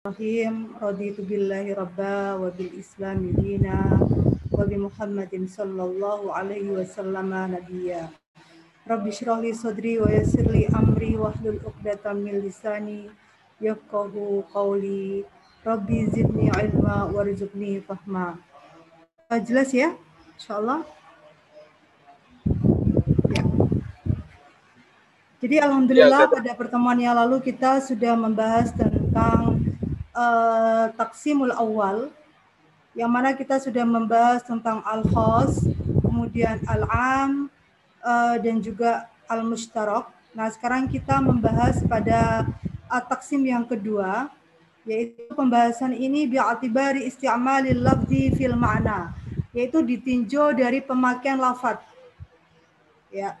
Bismillahirrahmanirrahim. Raditu billahi rabba wa bil islami dina wa bi Muhammadin sallallahu alaihi wasallam nabiyya. Rabbi shrah li sadri wa yassir li amri wa hlul 'uqdatam min lisani yafqahu qawli. Rabbi zidni ilma warzuqni fahma. Uh, jelas ya? Insyaallah. Ya. Jadi alhamdulillah ya, pada pertemuan yang lalu kita sudah membahas tentang uh, taksimul awal yang mana kita sudah membahas tentang al-khas, kemudian al-am uh, dan juga al-mushtarak. Nah, sekarang kita membahas pada uh, taksim yang kedua yaitu pembahasan ini bi'atibari isti'malil lafzi fil ma'na yaitu ditinjau dari pemakaian lafaz. Ya,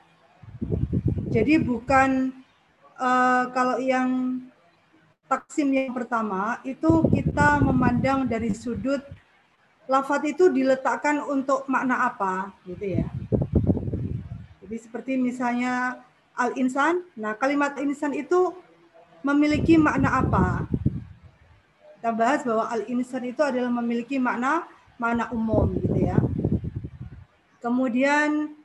jadi bukan uh, kalau yang taksim yang pertama itu kita memandang dari sudut lafat itu diletakkan untuk makna apa gitu ya. Jadi seperti misalnya al-insan. Nah, kalimat insan itu memiliki makna apa? Kita bahas bahwa al-insan itu adalah memiliki makna makna umum gitu ya. Kemudian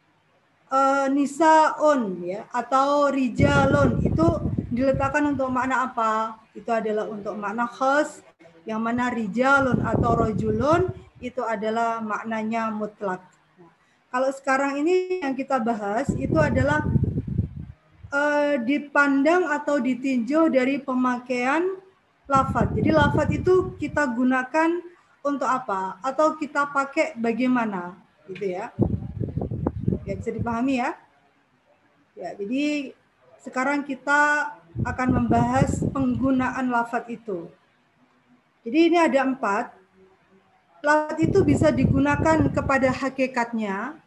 uh, nisaun ya atau rijalun itu diletakkan untuk makna apa? Itu adalah untuk makna khas yang mana rijalun atau rojulun itu adalah maknanya mutlak. Kalau sekarang ini yang kita bahas itu adalah uh, dipandang atau ditinjau dari pemakaian lafat. Jadi lafat itu kita gunakan untuk apa? Atau kita pakai bagaimana? Gitu ya ya bisa dipahami ya. Ya, jadi sekarang kita akan membahas penggunaan lafat itu. Jadi ini ada empat. Lafat itu bisa digunakan kepada hakikatnya,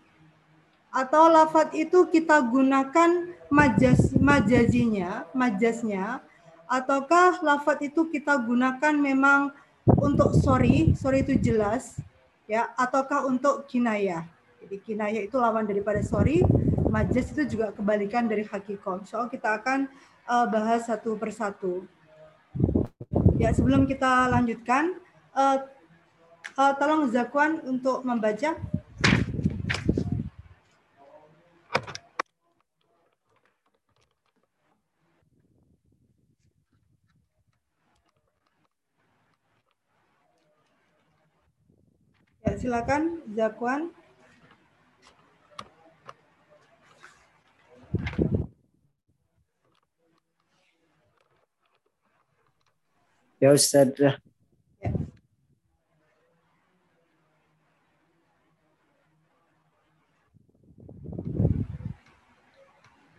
atau lafat itu kita gunakan majaz, majazinya, majaznya, ataukah lafat itu kita gunakan memang untuk sorry, sorry itu jelas, ya, ataukah untuk kinayah. Jadi kinayah itu lawan daripada sorry, majaz itu juga kebalikan dari hakikoh. So kita akan uh, bahas satu persatu. Ya sebelum kita lanjutkan, uh, uh, tolong Zakwan untuk membaca. Ya, silakan Zakwan. Ya Ustaz. Ya.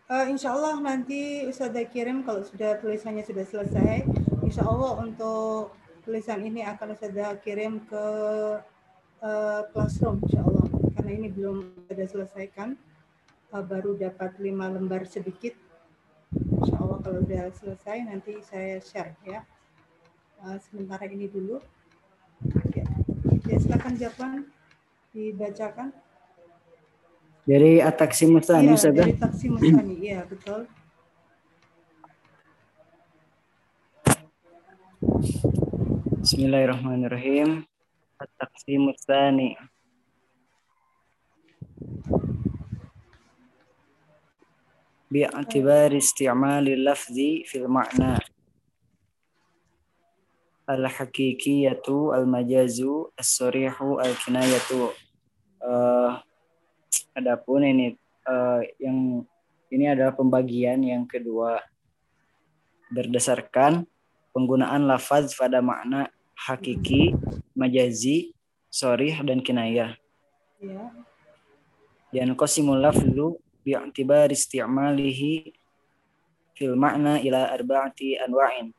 Uh, insya Allah nanti Ustaz kirim kalau sudah tulisannya sudah selesai. Insya Allah untuk tulisan ini akan Ustaz kirim ke uh, classroom insya Allah. Karena ini belum ada selesaikan. Uh, baru dapat lima lembar sedikit. Insya Allah kalau sudah selesai nanti saya share ya Uh, sementara ini dulu. Ya, ya silakan jawaban dibacakan. Dari ataksi Mustani, Iya, dari taksi Mustani, iya betul. Bismillahirrahmanirrahim. Ataksi Mustani. باعتبار استعمال اللفظ في المعنى al-hakikiyatu al-majazu as-sorihu al-kinayatu uh, adapun ini uh, yang ini adalah pembagian yang kedua berdasarkan penggunaan lafaz pada makna hakiki, majazi, sorih dan kinayah. Ya. Dan qasimul lafzu bi'tibari isti'malihi fil makna ila arba'ati anwa'in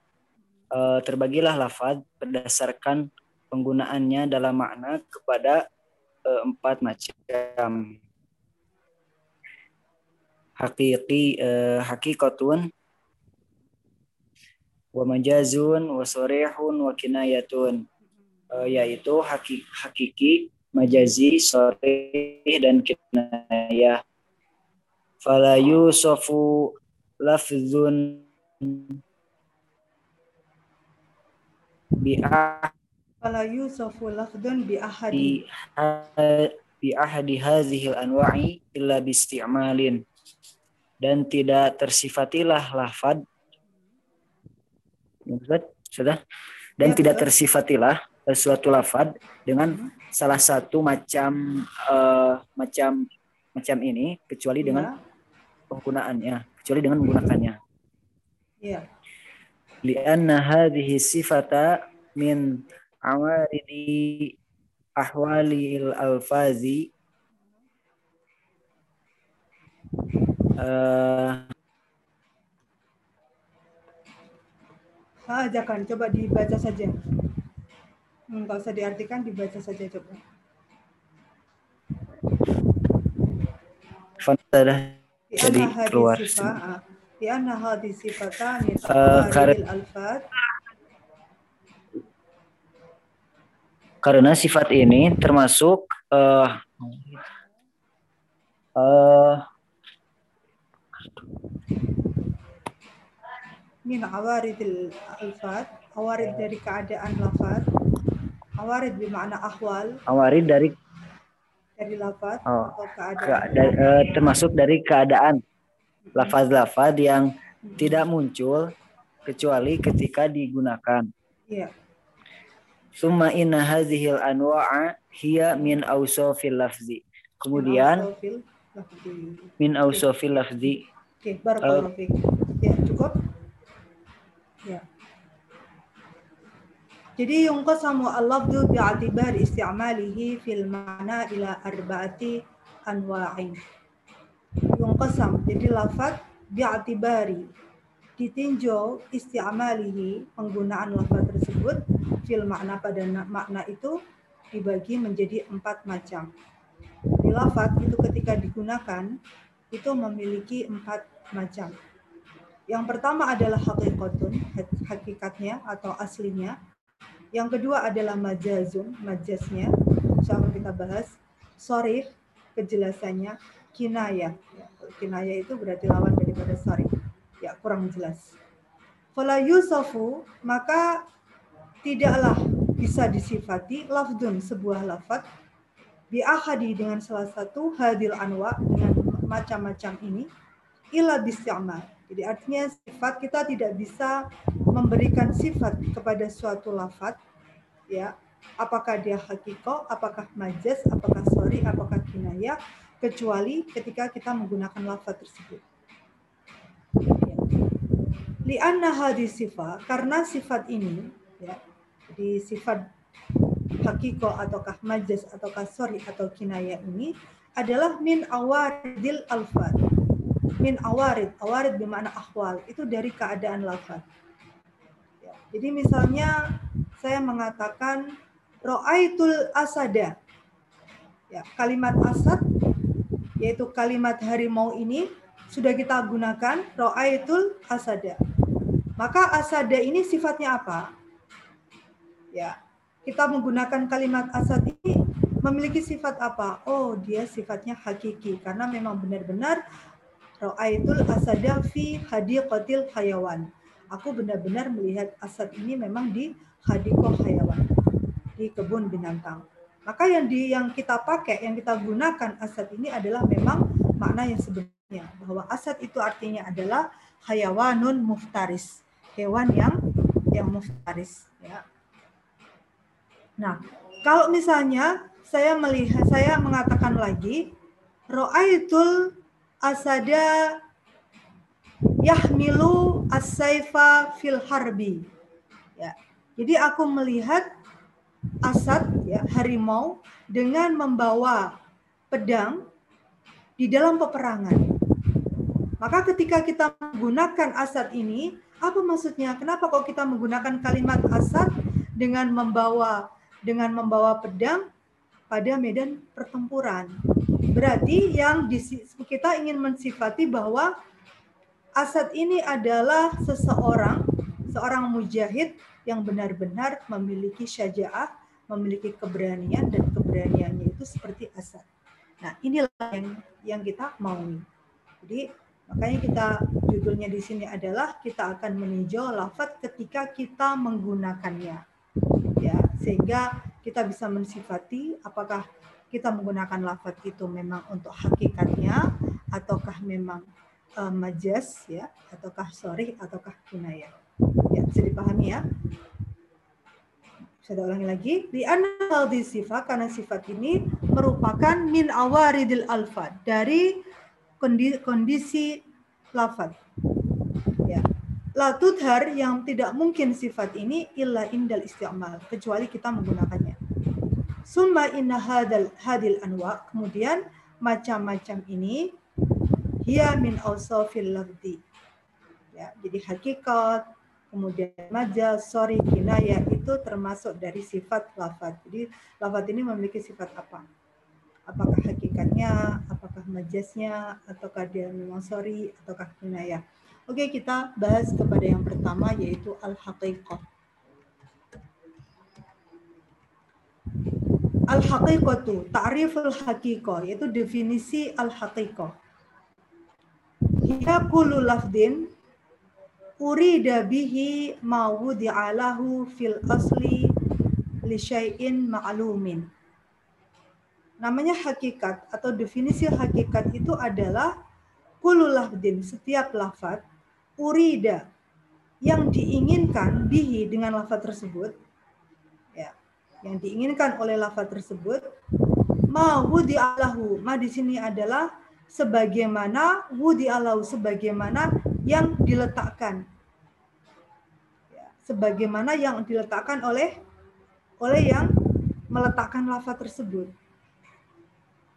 uh, terbagilah lafaz berdasarkan penggunaannya dalam makna kepada uh, empat macam. Hakiki uh, hakikatun wa majazun wa sorehun wa kinayatun. Uh, yaitu hakiki, hakiki majazi soreh dan kinayah. Fala yusofu lafzun bi Fala yusafu lafdun bi ahadi. Bi ahadi hadhil anwa'i illa bi isti'malin. Dan tidak tersifatilah lafad. Sudah? Dan Ya, tidak betul. tersifatilah suatu lafad dengan salah satu macam eh, macam macam ini kecuali dengan penggunaannya kecuali dengan menggunakannya. Ya. Hadhihi sifata min awaridi ahwalil alfazi eh, Ah, jangan coba dibaca saja. Hmm, nggak usah diartikan, dibaca saja coba. Fanta Di Jadi keluar sifat, Eh, awaridil kar- alfad karena sifat ini termasuk eh eh, min awaridil alfad, awarid dari keadaan lafad, awarid bermakna ahwal awarid dari dari lafad Oh, atau ke, keadaan. da- eh, termasuk dari keadaan lafaz-lafaz yang tidak muncul kecuali ketika digunakan. Iya. Summa inna hadhil anwa'a hiya min awsafil lafzi. Kemudian min awsafil lafzi. Oke, barakallahu fiik. Ya, cukup? Ya. Jadi yunqasamu al-lafdhu bi'atibar isti'malihi fil ma'na ila arba'ati anwa'in. Yunqasam, jadi lafad bi'atibari ditinjau isti'malihi penggunaan lafad tersebut fil makna pada na- makna itu dibagi menjadi empat macam. Lafad itu ketika digunakan itu memiliki empat macam. Yang pertama adalah hakikatun, hak- hakikatnya atau aslinya. Yang kedua adalah majazun, majaznya. Insya Allah kita bahas. Sorif, kejelasannya. Kinayah. Ya, kinayah itu berarti lawan daripada sorif. Ya, kurang jelas. Fala yusafu, maka tidaklah bisa disifati lafdun sebuah lafad biahadi dengan salah satu hadil anwa dengan macam-macam ini ila bisti'mal. Jadi artinya sifat kita tidak bisa memberikan sifat kepada suatu lafat ya apakah dia hakiko, apakah majaz, apakah sorry, apakah kinayah kecuali ketika kita menggunakan lafat tersebut. Lianna hadis sifat karena sifat ini ya jadi sifat hakiko ataukah majaz ataukah sorry atau kinayah ini adalah min awaridil alfad min awarid awarid bermakna ahwal itu dari keadaan lafaz ya. jadi misalnya saya mengatakan ro'aitul asada ya kalimat asad yaitu kalimat harimau ini sudah kita gunakan ro'aitul asada maka asada ini sifatnya apa ya kita menggunakan kalimat asad ini memiliki sifat apa? Oh, dia sifatnya hakiki karena memang benar-benar ra'aitul asada fi hadiqatil hayawan. Aku benar-benar melihat asad ini memang di hadiqah hayawan, di kebun binatang. Maka yang di yang kita pakai, yang kita gunakan asad ini adalah memang makna yang sebenarnya bahwa asad itu artinya adalah hayawanun muftaris, hewan yang yang muftaris ya. Nah, kalau misalnya saya melihat saya mengatakan lagi ro'aitul asada yahmilu as-saifa fil harbi. Ya. Jadi aku melihat asad ya harimau dengan membawa pedang di dalam peperangan. Maka ketika kita menggunakan asad ini, apa maksudnya? Kenapa kok kita menggunakan kalimat asad dengan membawa dengan membawa pedang pada medan pertempuran. Berarti yang kita ingin mensifati bahwa Asad ini adalah seseorang, seorang mujahid yang benar-benar memiliki syaja'ah, memiliki keberanian dan keberaniannya itu seperti Asad. Nah, inilah yang yang kita maui. Jadi makanya kita judulnya di sini adalah kita akan meninjau lafaz ketika kita menggunakannya Ya, sehingga kita bisa mensifati apakah kita menggunakan lafaz itu memang untuk hakikatnya ataukah memang uh, majas ya ataukah sorry ataukah kinayah. Ya, bisa dipahami ya? Saya ulangi lagi. Di di sifat karena sifat ini merupakan min awaridil alfa dari kondisi, kondisi lafad. Ya. La tudhar yang tidak mungkin sifat ini illa indal isti'mal kecuali kita menggunakannya. Summa inna hadal hadil anwa kemudian macam-macam ini hiya min awsafil lafdi. Ya, jadi hakikat, kemudian majaz, sorry, kinayah itu termasuk dari sifat lafad. Jadi lafad ini memiliki sifat apa? Apakah hakikatnya, apakah majaznya, ataukah dia memang sorry, ataukah kinayah. Oke, kita bahas kepada yang pertama yaitu al-haqiqah. Al-haqiqatu, ta'riful haqiqah, yaitu definisi al-haqiqah. Hiya kullu lafdin urida bihi ma fil asli li syai'in ma'lumin. Namanya hakikat atau definisi hakikat itu adalah kullu lafdin, setiap lafat, urida, yang diinginkan bihi dengan lafat tersebut, ya, yang diinginkan oleh lafat tersebut, ma wudi'alahu, ma di sini adalah sebagaimana wudi'alahu, sebagaimana yang diletakkan. Ya, sebagaimana yang diletakkan oleh oleh yang meletakkan lafaz tersebut.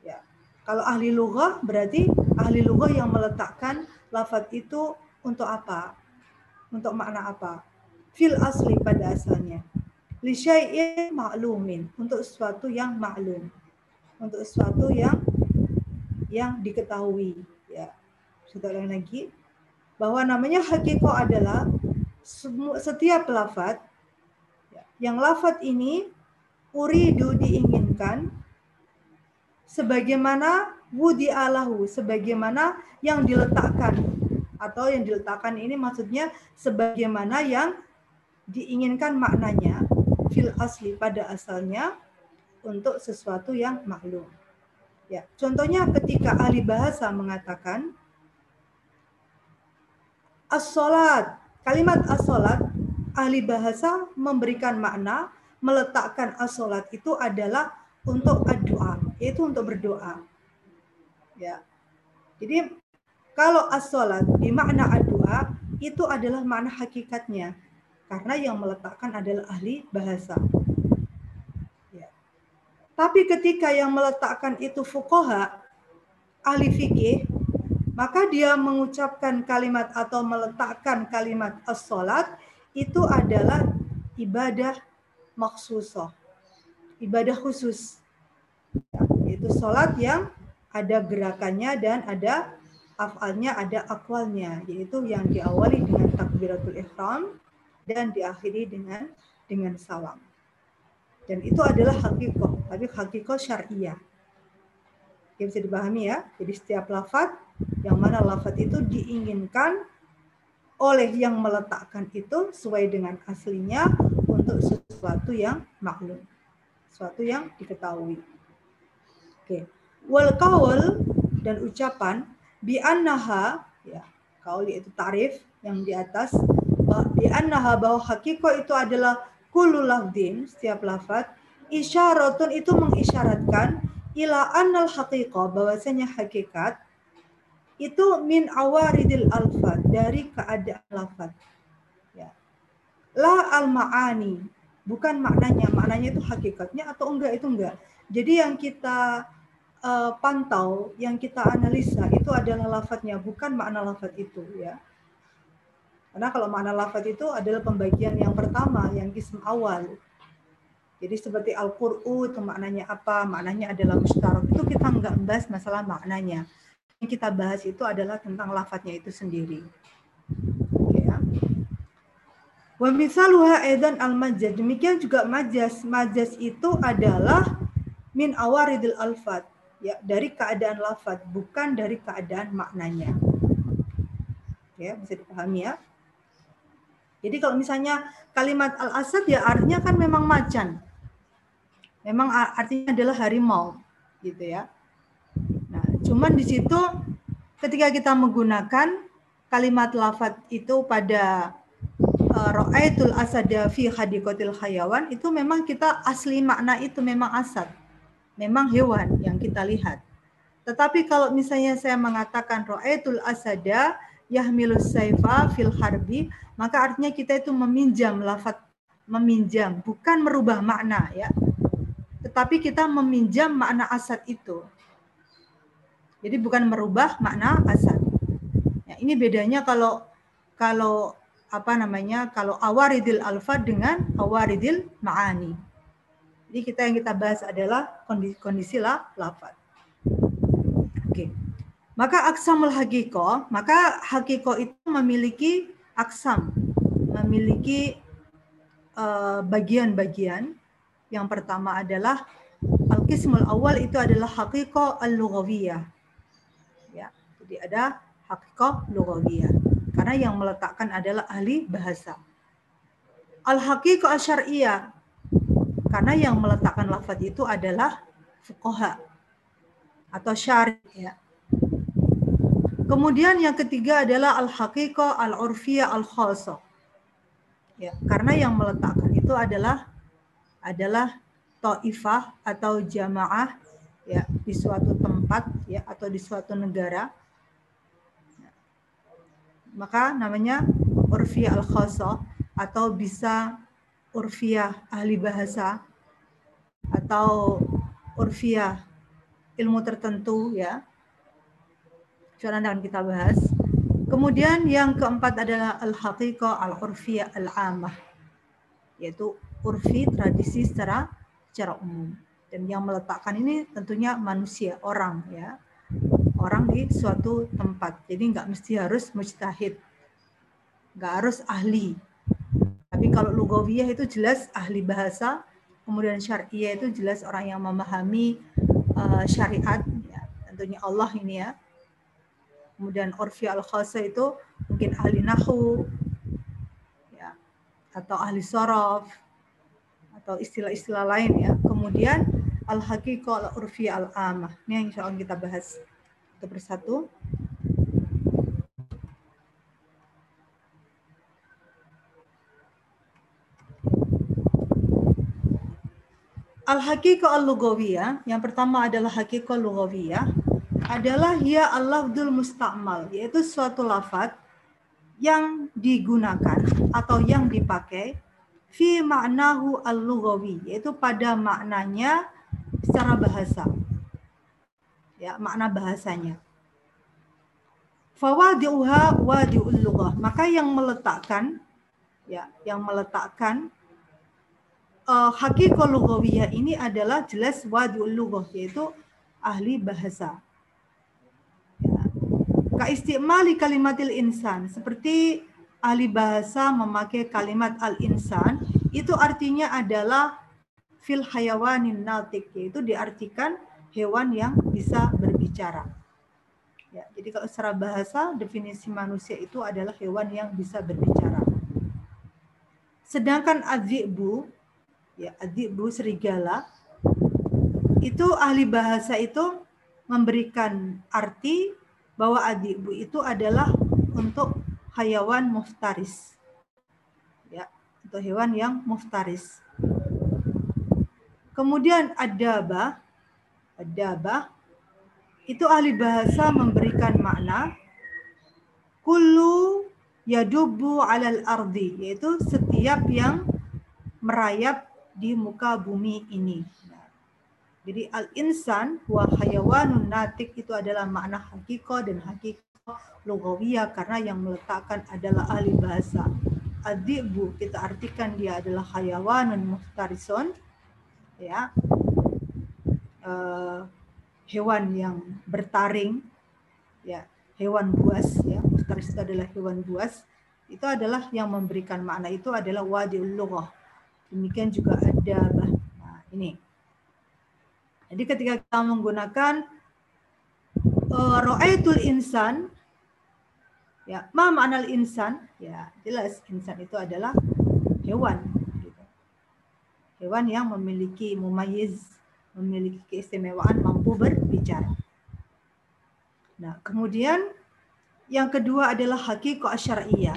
Ya kalau ahli lughah berarti ahli lughah yang meletakkan lafaz itu untuk apa? Untuk makna apa? Fil asli pada asalnya. Li syai'in ma'lumin untuk sesuatu yang maklum untuk sesuatu yang yang diketahui ya sudah lagi bahwa namanya hakiko adalah setiap lafat yang lafat ini uridu diinginkan sebagaimana wudi alahu sebagaimana yang diletakkan atau yang diletakkan ini maksudnya sebagaimana yang diinginkan maknanya fil asli pada asalnya untuk sesuatu yang maklum. Ya, contohnya ketika ahli bahasa mengatakan As-salat. Kalimat as-salat ahli bahasa memberikan makna meletakkan as-salat itu adalah untuk doa, yaitu untuk berdoa. Ya. Jadi kalau as-salat di makna doa itu adalah makna hakikatnya karena yang meletakkan adalah ahli bahasa. Tapi ketika yang meletakkan itu fukoha, ahli fikih, maka dia mengucapkan kalimat atau meletakkan kalimat as-salat itu adalah ibadah maksusoh, ibadah khusus. Itu salat yang ada gerakannya dan ada afalnya, ada akwalnya, yaitu yang diawali dengan takbiratul ihram dan diakhiri dengan dengan salam. Dan itu adalah hakikoh, tapi hakikoh syariah. Yang bisa dipahami ya. Jadi setiap lafat yang mana lafat itu diinginkan oleh yang meletakkan itu sesuai dengan aslinya untuk sesuatu yang maklum, sesuatu yang diketahui. Oke, wal kaul dan ucapan bi annaha ya kaul itu tarif yang di atas bi annaha bahwa hakiko itu adalah kullu lafdin setiap lafat isyaratun itu mengisyaratkan ila annal haqiqah bahwasanya hakikat itu min awaridil alfat dari keadaan lafat. Ya. La al maani bukan maknanya, maknanya itu hakikatnya atau enggak itu enggak. Jadi yang kita uh, pantau, yang kita analisa itu adalah lafadznya, bukan makna lafadz itu ya. Karena kalau makna lafadz itu adalah pembagian yang pertama, yang ism awal. Jadi seperti Al-Qur'u itu maknanya apa? Maknanya adalah mustarak. Itu kita enggak bahas masalah maknanya yang kita bahas itu adalah tentang lafadznya itu sendiri. Oke ya. Wa misaluha edan al majaz. Demikian juga majas. Majas itu adalah min awaridil alfat. Ya, dari keadaan lafad, bukan dari keadaan maknanya. Ya, bisa dipahami ya. Jadi kalau misalnya kalimat al-asad ya artinya kan memang macan. Memang artinya adalah harimau gitu ya. Nah, cuman di situ ketika kita menggunakan kalimat lafat itu pada uh, ra'aitul asada fi hadikotil hayawan itu memang kita asli makna itu memang asad. Memang hewan yang kita lihat. Tetapi kalau misalnya saya mengatakan ra'aitul asada yahmilus saifa fil harbi, maka artinya kita itu meminjam lafat meminjam, bukan merubah makna ya. Tetapi kita meminjam makna asad itu. Jadi bukan merubah makna asad. Ya, ini bedanya kalau kalau apa namanya kalau awaridil alfa dengan awaridil ma'ani. Jadi kita yang kita bahas adalah kondisi, kondisi la, lafad. Oke. Maka aksamul hakiko, maka hakiko itu memiliki aksam, memiliki eh, bagian-bagian. Uh, yang pertama adalah al-qismul awal itu adalah hakiko al-lughawiyah jadi ada hakikat lughawiyah. Karena yang meletakkan adalah ahli bahasa. Al-haqiqah syariah karena yang meletakkan lafaz itu adalah fuqaha atau syari ya. Kemudian yang ketiga adalah al-haqiqah al-urfiyah al-khasah. Ya, karena yang meletakkan itu adalah adalah taifah atau jamaah ya di suatu tempat ya atau di suatu negara maka namanya urfiyah al khasa atau bisa urfiyah ahli bahasa atau urfiyah ilmu tertentu ya. Sekarang akan kita bahas. Kemudian yang keempat adalah al-haqiqah al-urfiyah al-amah yaitu urfi tradisi secara secara umum. Dan yang meletakkan ini tentunya manusia, orang ya orang di suatu tempat. Jadi nggak mesti harus mujtahid, nggak harus ahli. Tapi kalau lugawiyah itu jelas ahli bahasa, kemudian syariah itu jelas orang yang memahami uh, syariat, ya, tentunya Allah ini ya. Kemudian orfi al khasa itu mungkin ahli nahu, ya, atau ahli sorof, atau istilah-istilah lain ya. Kemudian al haqiqah al urfi al amah. Ini yang insya Allah kita bahas satu persatu. Al-haqiqah al-lughawiyah, yang pertama adalah haqiqah lughawiyah, adalah ya al-lafdul musta'mal, yaitu suatu lafaz yang digunakan atau yang dipakai fi ma'nahu al-lughawi, yaitu pada maknanya secara bahasa ya makna bahasanya. Fawadi'uha wadi'ul lughah. Maka yang meletakkan ya, yang meletakkan uh, hakikat lughawiyah ini adalah jelas wadi'ul lughah yaitu ahli bahasa. Ya. Ka istimali kalimatil insan seperti ahli bahasa memakai kalimat al-insan itu artinya adalah fil hayawanin natik yaitu diartikan hewan yang bisa berbicara. Ya, jadi kalau secara bahasa definisi manusia itu adalah hewan yang bisa berbicara. Sedangkan adzibu, ya adzibu serigala, itu ahli bahasa itu memberikan arti bahwa adzibu itu adalah untuk hayawan muftaris. Ya, untuk hewan yang muftaris. Kemudian adaba Adabah itu ahli bahasa memberikan makna kullu yadubu alal ardi yaitu setiap yang merayap di muka bumi ini. Jadi al-insan wa hayawanun natik itu adalah makna hakiko dan hakiko lugawiyah karena yang meletakkan adalah ahli bahasa. Adibu kita artikan dia adalah hayawanun muftarison ya uh, hewan yang bertaring, ya hewan buas, ya muftaris itu adalah hewan buas, itu adalah yang memberikan makna itu adalah wadiul lughah. Demikian juga ada nah, ini. Jadi ketika kita menggunakan uh, ro'aitul insan Ya, ma ma'anal insan? Ya, jelas insan itu adalah hewan. Gitu. Hewan yang memiliki mumayyiz, memiliki keistimewaan mampu berbicara. Nah, kemudian yang kedua adalah hakikat asyariyah.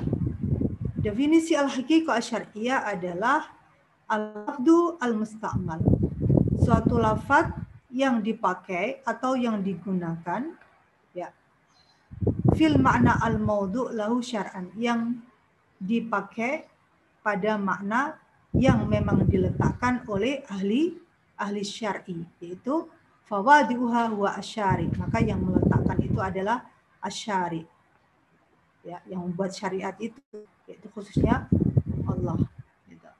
Definisi al-haqiqah asyariyah adalah al-lafdu al-musta'mal. Suatu lafaz yang dipakai atau yang digunakan ya. Fil makna al maudu lahu syar'an yang dipakai pada makna yang memang diletakkan oleh ahli ahli syar'i yaitu fawadi'uha huwa asyari. Maka yang meletakkan itu adalah asyari ya yang membuat syariat itu yaitu khususnya Allah gitu.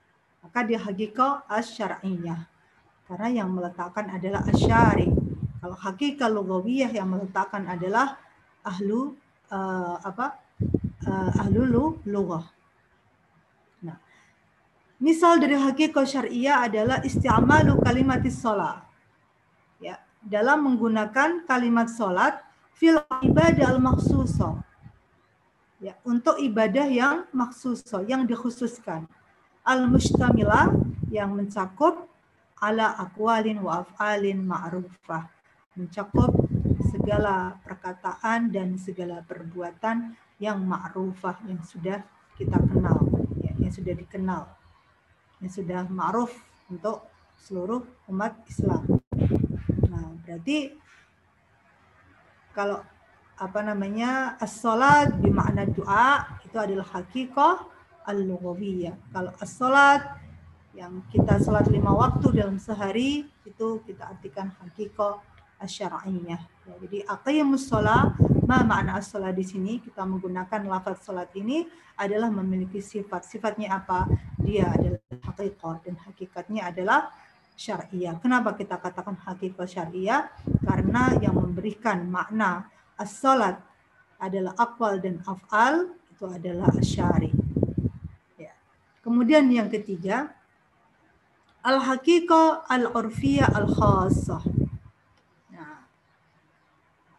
maka dia hakikat asyariyah karena yang meletakkan adalah asyari kalau hakikat lugawiyah yang meletakkan adalah ahlu uh, apa uh, ahlu lughah. Nah, misal dari hakikat syariah adalah isti'malu kalimatis sholat. Ya, dalam menggunakan kalimat sholat fil ibadah al maksuso Ya, untuk ibadah yang maksuso, yang dikhususkan. Al-mustamila yang mencakup ala akwalin wa af'alin ma'rufah. Mencakup segala perkataan dan segala perbuatan yang ma'rufah yang sudah kita kenal, ya, yang sudah dikenal, yang sudah ma'ruf untuk seluruh umat Islam. Nah, berarti kalau apa namanya as-salat bermakna doa itu adalah hakikah al-lughawiyah. Kalau as-salat yang kita salat lima waktu dalam sehari itu kita artikan hakikah asyariyah. Ya, jadi aqimus shalah, ma makna as di sini kita menggunakan lafaz salat ini adalah memiliki sifat. Sifatnya apa? Dia adalah hakikat dan hakikatnya adalah syariah. Kenapa kita katakan hakikat syariah? Karena yang memberikan makna as-salat adalah akwal dan af'al itu adalah asyari. Ya. Kemudian yang ketiga, al-haqiqah al-urfiyah al-khassah.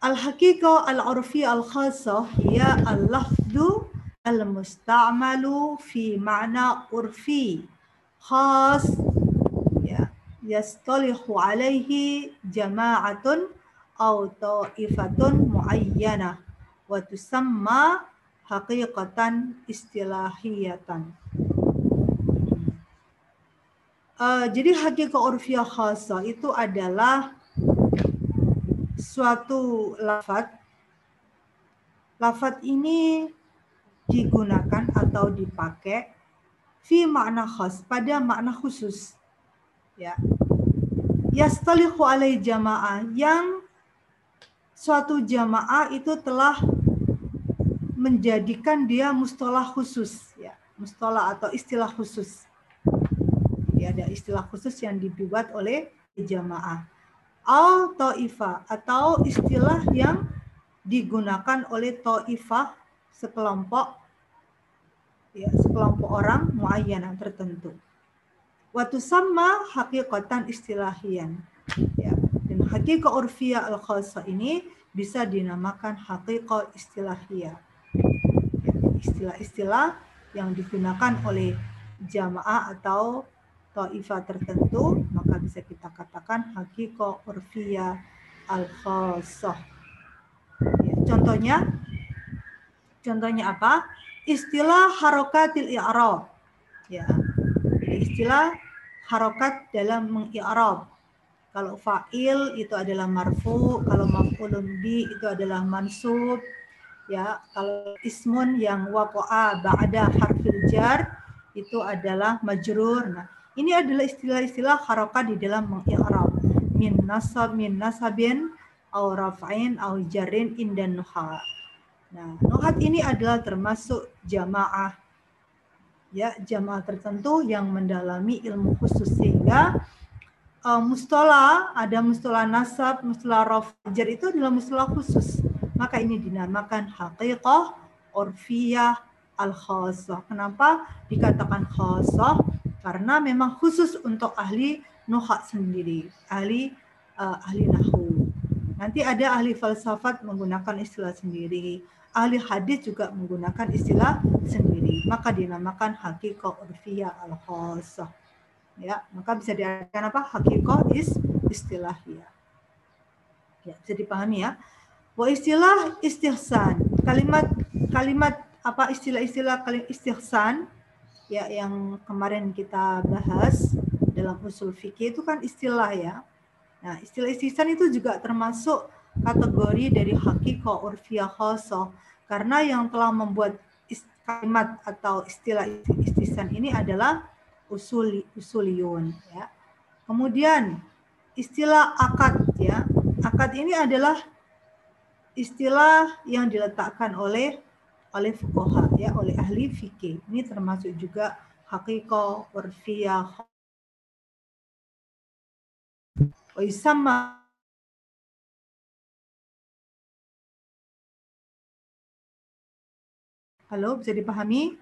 Al-haqiqah al-urfiyah al-khassah hiya al-lafdu al-musta'malu fi ma'na urfi khas ya yastalihu alaihi jama'atun aw ta'ifatun muayyana wa tusamma haqiqatan istilahiyatan. Uh, jadi hakikat urfiyah khasa itu adalah suatu lafat. Lafat ini digunakan atau dipakai fi makna khas pada makna khusus. Ya. Yastalihu alai jamaah yang suatu jamaah itu telah menjadikan dia mustalah khusus ya. Mustalah atau istilah khusus ya ada istilah khusus yang dibuat oleh jamaah al ta'ifa atau istilah yang digunakan oleh ta'ifah sekelompok ya sekelompok orang muayyanah tertentu. Waktu sama hakikatan istilahian. Ya, dan hakikat urfiyah al khasa ini bisa dinamakan hakikat istilahiyah. Ya, istilah-istilah yang digunakan oleh jamaah atau taifah tertentu, maka bisa kita katakan hakiko urfiyah al khasah. Ya, contohnya, contohnya apa? Istilah harokatil i'rab. Ya, istilah harokat dalam mengi'rab. Kalau fa'il itu adalah marfu, kalau maf'ulun bi itu adalah mansub. Ya, kalau ismun yang waqa'a ba'da harfil jar itu adalah majrur. Nah, ini adalah istilah-istilah harokat di dalam mengi'rab. Min nasab, min nasabin, au raf'in, au jarin, indan nuha. Nah, nuhat ini adalah termasuk jamaah. Ya, jamaah tertentu yang mendalami ilmu khusus sehingga uh, mustola ada mustola nasab, mustola raf, jar itu adalah mustola khusus. Maka ini dinamakan haqiqah orfiyah al khasah. Kenapa dikatakan khasah? Karena memang khusus untuk ahli nuhat sendiri, ahli uh, ahli nahu. Nanti ada ahli falsafat menggunakan istilah sendiri, ahli hadis juga menggunakan istilah sendiri. Maka dinamakan hakikoh urfiyah al khosah Ya, maka bisa diartikan apa? Hakikoh is istilahiyah. Ya, bisa dipahami ya. Wa istilah istihsan. Kalimat kalimat apa istilah-istilah istihsan ya yang kemarin kita bahas dalam usul fikih itu kan istilah ya. Nah, istilah istihsan itu juga termasuk kategori dari hakikoh urfiyah khosoh karena yang telah membuat kalimat atau istilah istihsan ini adalah usuli usuliyun ya. Kemudian istilah akad ya. Akad ini adalah istilah yang diletakkan oleh oleh fuqaha ya, oleh ahli fikih. Ini termasuk juga hakikoh, urfiyah, sama Halo, bisa dipahami?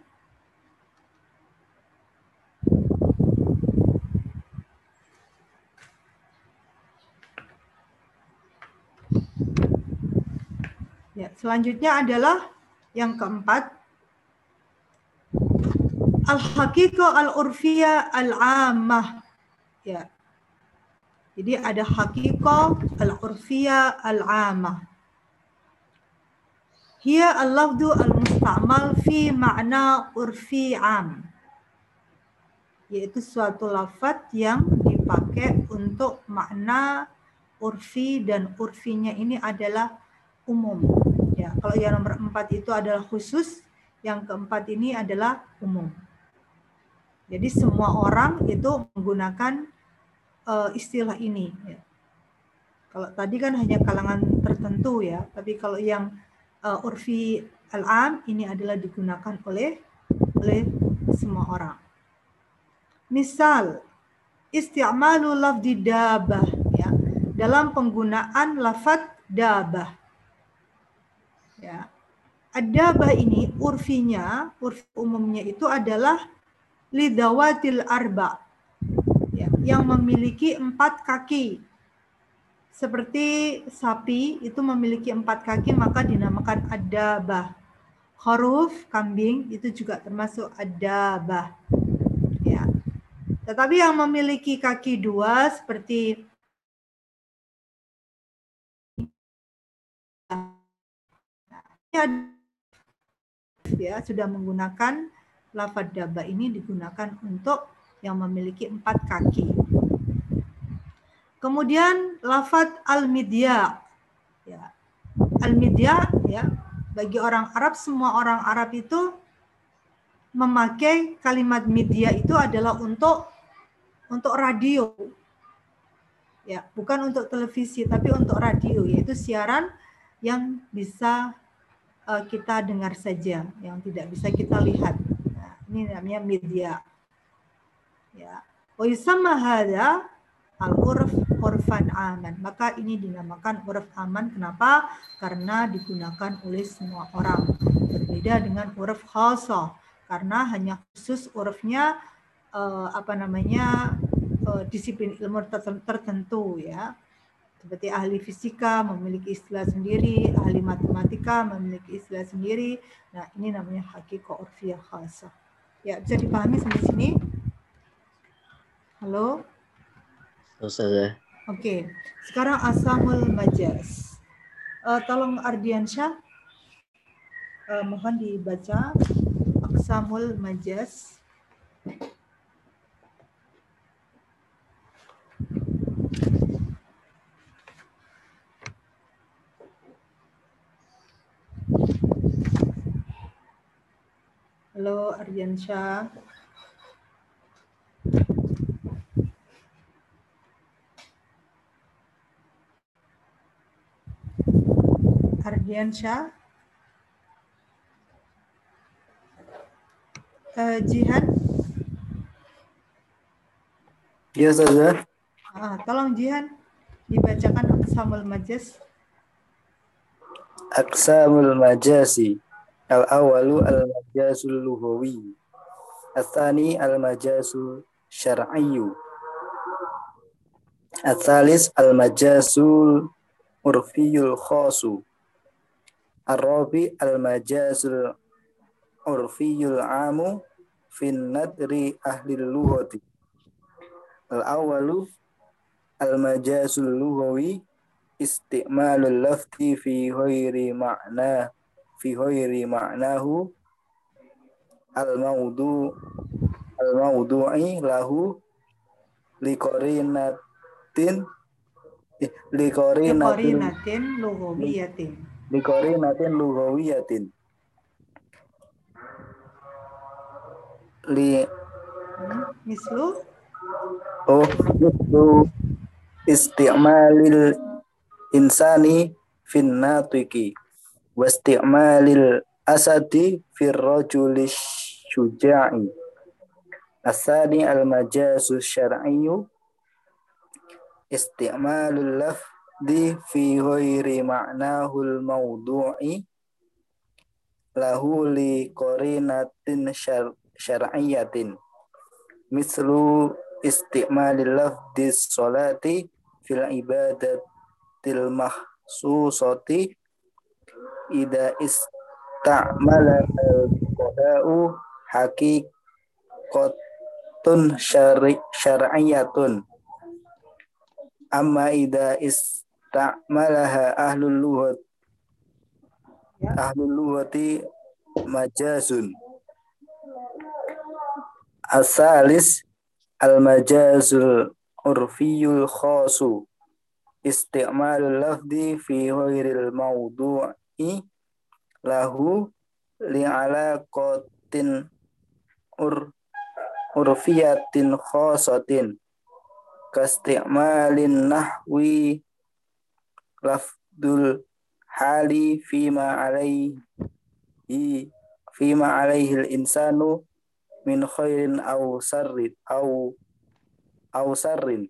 Ya, selanjutnya adalah yang keempat al-haqiqah al-urfiyah al-ammah. Ya. Jadi ada haqiqah al-urfiyah al-ammah. Hiya al-lafdu al-musta'mal fi makna urfi am. Yaitu suatu lafat yang dipakai untuk makna urfi dan urfinya ini adalah umum. Kalau yang nomor empat itu adalah khusus, yang keempat ini adalah umum. Jadi semua orang itu menggunakan uh, istilah ini. Ya. Kalau tadi kan hanya kalangan tertentu ya, tapi kalau yang uh, urfi al-am ini adalah digunakan oleh oleh semua orang. Misal isti'malu lafdi dabah ya dalam penggunaan lafat dabah. Ya. Adabah ini urfinya, urfi umumnya itu adalah lidawatil arba ya, yang memiliki empat kaki seperti sapi itu memiliki empat kaki maka dinamakan adabah. Huruf kambing itu juga termasuk adabah. Ya. Tetapi yang memiliki kaki dua seperti ya sudah menggunakan lafad daba ini digunakan untuk yang memiliki empat kaki. Kemudian lafat al-midya. Ya. Al-midya ya, bagi orang Arab semua orang Arab itu memakai kalimat media itu adalah untuk untuk radio. Ya, bukan untuk televisi tapi untuk radio yaitu siaran yang bisa uh, kita dengar saja, yang tidak bisa kita lihat. Nah, ini namanya media. Ya. Wa yusamma hadha al-urf urfan aman. Maka ini dinamakan urf aman. Kenapa? Karena digunakan oleh semua orang. Berbeda dengan urf khasah. Karena hanya khusus urfnya uh, apa namanya uh, disiplin ilmu tertentu ya. Seperti ahli fisika memiliki istilah sendiri, ahli matematika memiliki istilah sendiri. Nah, ini namanya hakiko urfiyah khasah. Ya, bisa dipahami sampai sini? Halo? Ustazah. Oke, sekarang asamul majas. Uh, tolong Ardiansyah, uh, mohon dibaca aksamul majas. Halo Ardiansyah. Ardiansyah. Uh, Jihan. Ya, Ustazah. Ah, tolong Jihan dibacakan Aksamul Majas. Aksamul Majasi. Al-awalu al-majasul luhawi. Athani al-majasul syar'iyyu. Athalis al-majasul urfiyul khosu. Arabi al-majazul urfiyul amu fin nadri ahli lughati. Al-awwalu al-majazul lughawi isti'malul lafzi fi ghairi ma'na fi ghairi ma'nahu al-mawdu al-mawdu'i lahu liqarinatin liqarinatin Liqorinatin lughawiyatin. liqarinatin lughawiyatin li Hmm, Mislu? Oh itu isti'malil insani fin natiki wa isti'malil asadi fir rajuli syuja'i asani al majazu syar'iyyu. Isti'malul lafdi fi ghairi ma'nahul mawdu'i. Lahu li qarinatin syar syar'iyyatin. Mislu isti'malil lafdi sholati fil ibadatil mahsusati ida ista'mala al-qada'u haqiqatun syari syar'iyatun amma ida ista'malaha ahlul lughat Ya. ahlul lughati majazun asalis al-majazul urfiyul khasu isti'malul lafdi fi ghairil mawdu'i lahu li'alaqatin ur urfiyatin khasatin kasti'malin nahwi lafdul hali fima alaihi fima alaihi al-insanu min khairin aw sarrin aw aw sarrin.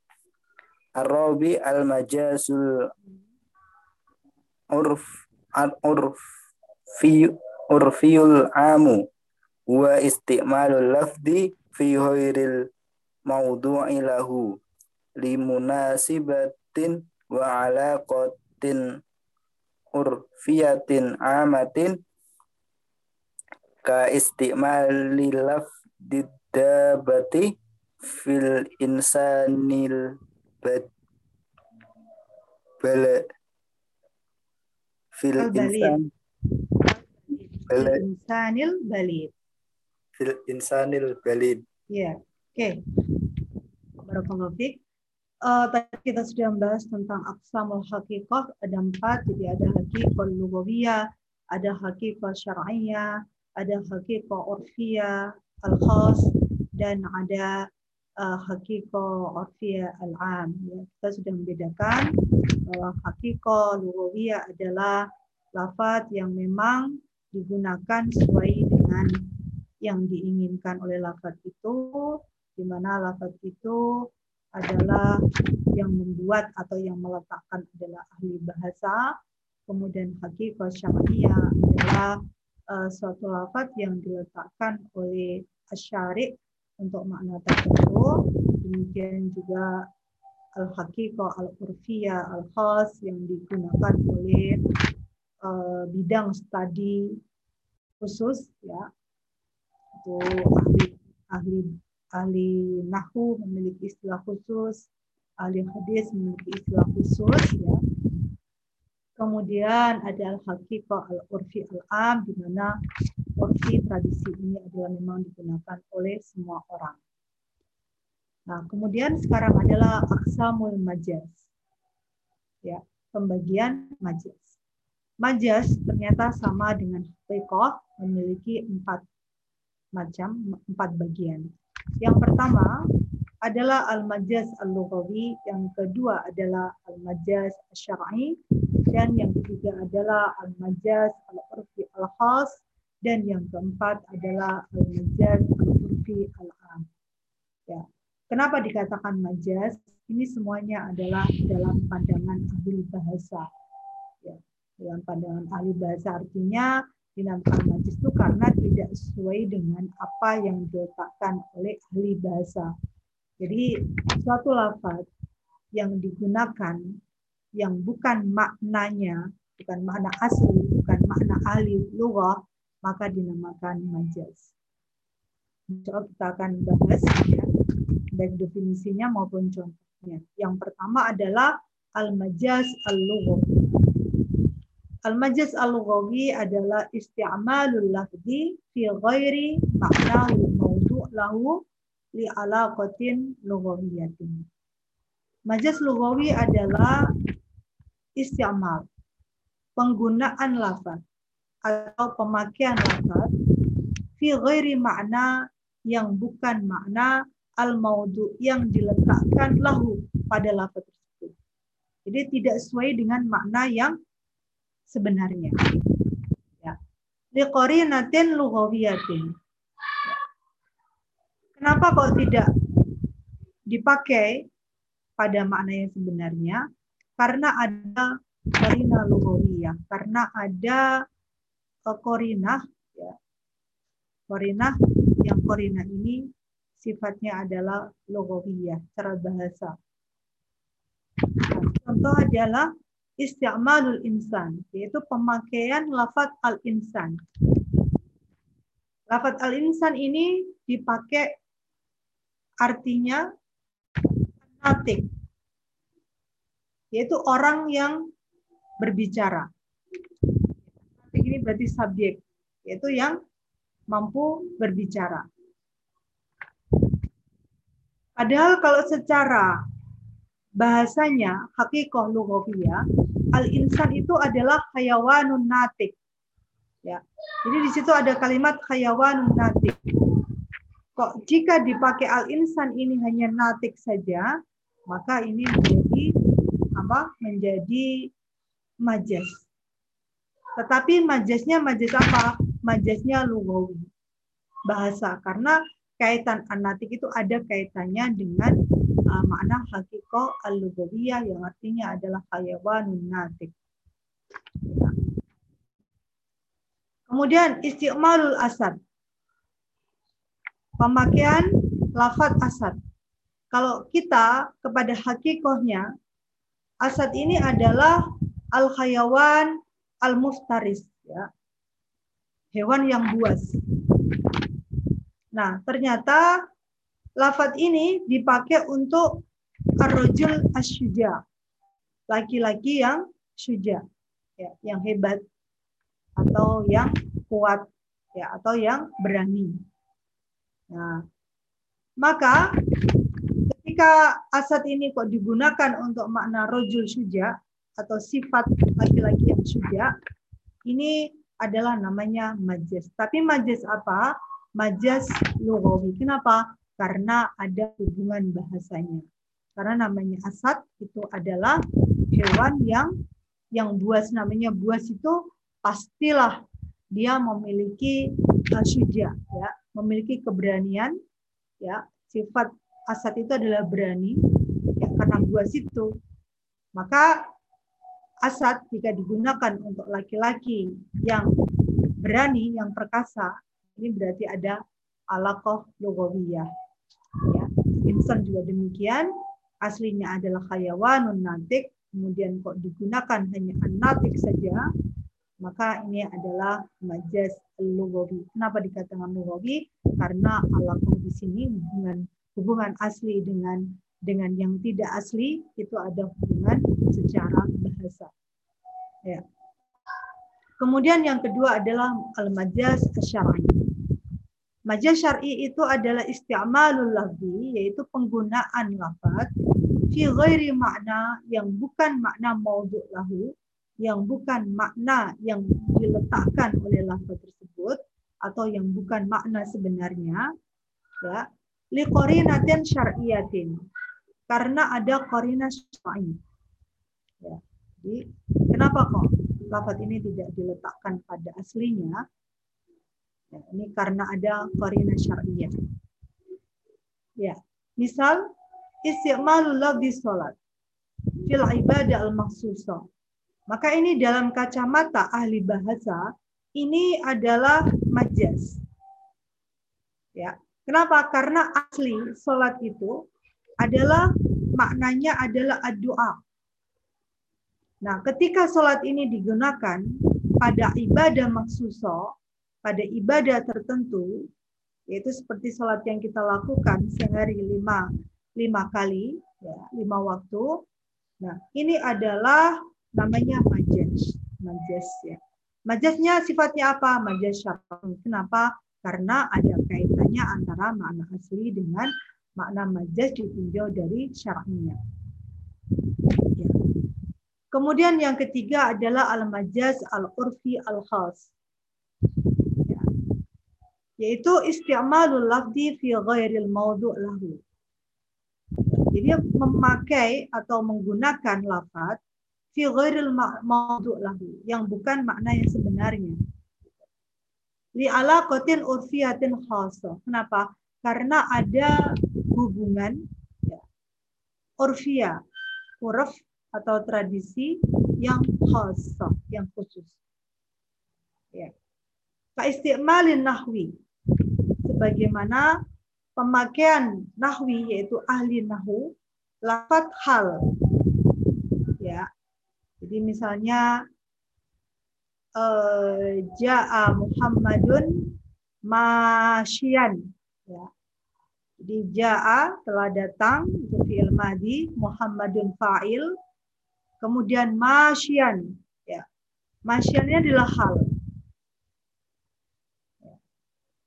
Arabi al urf fi urfiyul amu wa isti'malul lafdi fi ghairil mawdu'i lahu limunasibatin wa alaqatin urfiyatin amatin ka istimali lafdi dabati fil insanil bad bala fil insan bala insanil balid. fil insanil balid Ya, oke. Barakallahu fiik. Eh, tadi kita sudah membahas tentang aqsamul haqiqah ada empat jadi ada haqiqah lughawiyah ada haqiqah syar'iyyah ada haqiqah urfiyah al khas dan ada uh, haqiqah urfiyah al am ya, kita sudah membedakan bahwa haqiqah lughawiyah adalah lafaz yang memang digunakan sesuai dengan yang diinginkan oleh lafaz itu di mana lafaz itu adalah yang membuat atau yang meletakkan adalah ahli bahasa. Kemudian hakikat syariah adalah uh, suatu lafaz yang diletakkan oleh asyari untuk makna tertentu. Demikian juga al-haqiqah al-urfiyah al-khas yang digunakan oleh uh, bidang studi khusus ya. Itu ahli ahli ahli nahu memiliki istilah khusus, ahli hadis memiliki istilah khusus ya. Kemudian ada al-haqiqah al-urfi al-am di mana urfi tradisi ini adalah memang digunakan oleh semua orang. Nah, kemudian sekarang adalah aksamul majaz. Ya, pembagian majaz. Majaz ternyata sama dengan haqiqah memiliki empat macam, empat bagian. Yang pertama adalah al-majaz al-lughawi, yang kedua adalah al-majaz syar'i, dan yang ketiga adalah al-majaz al-urfi al-khas, dan yang keempat adalah al-majaz al-urfi al-am. Ya. Kenapa dikatakan majaz? Ini semuanya adalah dalam pandangan ahli bahasa. Ya. Dalam pandangan ahli bahasa artinya dinamakan majaz itu karena tidak sesuai dengan apa yang diletakkan oleh ahli bahasa. Jadi suatu lafaz yang digunakan yang bukan maknanya, bukan makna asli, bukan makna ahli lughah, maka dinamakan majaz. Insya kita akan bahas ya, baik definisinya maupun contohnya. Yang pertama adalah al-majaz al-lughawi. Al-majaz al-lughawi adalah isti'malul lafzi fi ghairi ma'nahul mawdu' lahu li alaqatin lughawiyatin. Majaz lughawi adalah isti'mal, penggunaan lafaz atau pemakaian lafaz fi ghairi makna yang bukan makna al-maudu yang diletakkan lahu pada lafaz tersebut. Jadi tidak sesuai dengan makna yang sebenarnya. Ya. Liqarinatin lughawiyatin. Kenapa kok tidak dipakai pada makna yang sebenarnya? Karena ada korina lughawiyah, karena ada korina ya. Korina yang korina ini sifatnya adalah logowiyah, cara bahasa. Nah, contoh adalah isti'malul insan, yaitu pemakaian lafat al-insan. Lafat al-insan ini dipakai artinya natik, yaitu orang yang berbicara. Ini berarti subjek, yaitu yang mampu berbicara. Padahal kalau secara bahasanya hakikoh lughawiyah, al-insan itu adalah hayawanun natik. Ya. Jadi di situ ada kalimat hayawanun natik. Kok jika dipakai al-insan ini hanya natik saja, maka ini menjadi apa? Menjadi majas. Tetapi majasnya majas apa? majasnya lugawi bahasa karena kaitan anatik itu ada kaitannya dengan uh, makna hakiko al-lugawiyah yang artinya adalah hayawanun natik. Ya. Kemudian istiqmalul asad. Pemakaian lafat asad. Kalau kita kepada hakikohnya, asad ini adalah al-hayawan al-muftaris. Ya hewan yang buas. Nah, ternyata lafat ini dipakai untuk arrojul asyuja. Laki-laki yang syuja, ya, yang hebat atau yang kuat ya atau yang berani. Nah, maka ketika asad ini kok digunakan untuk makna rojul syuja atau sifat laki-laki yang syuja, ini adalah namanya majas. Tapi majas apa? Majas lugawi. Kenapa? Karena ada hubungan bahasanya. Karena namanya asad itu adalah hewan yang yang buas namanya buas itu pastilah dia memiliki uh, ya, memiliki keberanian ya. Sifat asad itu adalah berani ya karena buas itu. Maka asad jika digunakan untuk laki-laki yang berani, yang perkasa, ini berarti ada alakoh logowiyah. Ya. Insan juga demikian, aslinya adalah hayawanun natik, kemudian kok digunakan hanya anatik saja, maka ini adalah majaz lugawi. Kenapa dikatakan lugawi? Karena alakoh di sini hubungan hubungan asli dengan dengan yang tidak asli itu ada hubungan secara bahasa. Ya. Kemudian yang kedua adalah al-majaz syar'i. Majaz syar'i itu adalah isti'malul lafzi, yaitu penggunaan lafaz fi ghairi makna yang bukan makna maudhu lahu, yang bukan makna yang diletakkan oleh lafaz tersebut atau yang bukan makna sebenarnya ya liqarinatin syar'iyatin karena ada qarina syar'i ya jadi kenapa kok lafaz ini tidak diletakkan pada aslinya? Ya, ini karena ada qarina syar'iyyah. Ya, misal istimalul lafzi salat fil ibadah al maksusah. Maka ini dalam kacamata ahli bahasa ini adalah majas. Ya. Kenapa? Karena asli salat itu adalah maknanya adalah doa. Nah, ketika sholat ini digunakan pada ibadah maksuso, pada ibadah tertentu, yaitu seperti sholat yang kita lakukan sehari lima, lima kali, ya, lima waktu. Nah, ini adalah namanya majas. Majas ya. Majasnya sifatnya apa? Majas syar'i. Kenapa? Karena ada kaitannya antara makna asli dengan makna majas ditinjau dari syar'inya. Ya. Kemudian yang ketiga adalah al-majaz al-urfi al-khas. Ya. Yaitu isti'malul lafdi fi ghairil maudu' lahu. Jadi memakai atau menggunakan lafaz fi ghairil maudu' lahu yang bukan makna yang sebenarnya. Li alaqatin urfiyatin khasa. Kenapa? Karena ada hubungan ya, urfia, urf atau tradisi yang khasa, yang khusus. Ya. Ka istimalin nahwi. Sebagaimana pemakaian nahwi yaitu ahli nahu lafat hal. Ya. Jadi misalnya uh, Ja'a Muhammadun masyian. Ya. Jadi Ja'a telah datang itu fi'il madi, Muhammadun fa'il, kemudian masyian. Ya. Masyiannya adalah hal. Ya.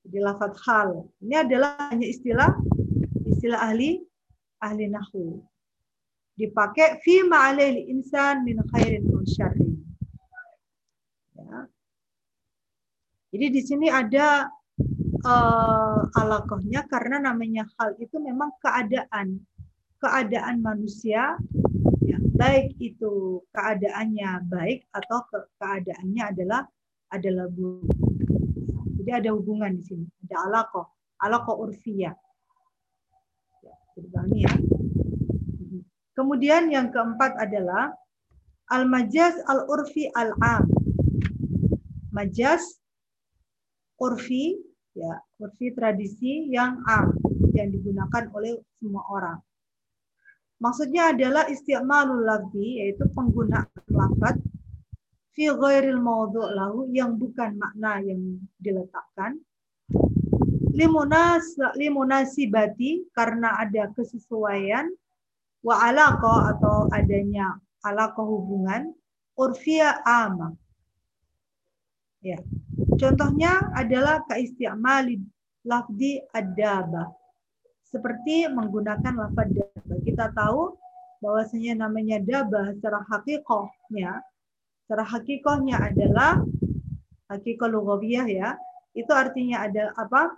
Jadi lafaz hal. Ini adalah hanya istilah istilah ahli ahli nahu dipakai fi ma'alil insan min khairin wa syarrin. Ya. Jadi di sini ada uh, alakohnya karena namanya hal itu memang keadaan keadaan manusia baik itu keadaannya baik atau ke keadaannya adalah adalah buruk. Jadi ada hubungan di sini, ada alakoh, alakoh urfiyah. Ya, ya. Kemudian yang keempat adalah al-majaz al-urfi al-am. Majaz urfi ya, urfi tradisi yang am yang digunakan oleh semua orang. Maksudnya adalah isti'malul lafzi yaitu penggunaan lafaz fi ghairil mawdu' lahu yang bukan makna yang diletakkan limunas limunasibati karena ada kesesuaian wa alaqo atau adanya alaqo hubungan urfia ama. Ya. Contohnya adalah kaistiamali lafdi adaba. Seperti menggunakan lafaz daba. Kita tahu bahwasanya namanya daba secara hakikohnya, secara hakikohnya adalah hakikoh lugawiyah ya. Itu artinya ada apa?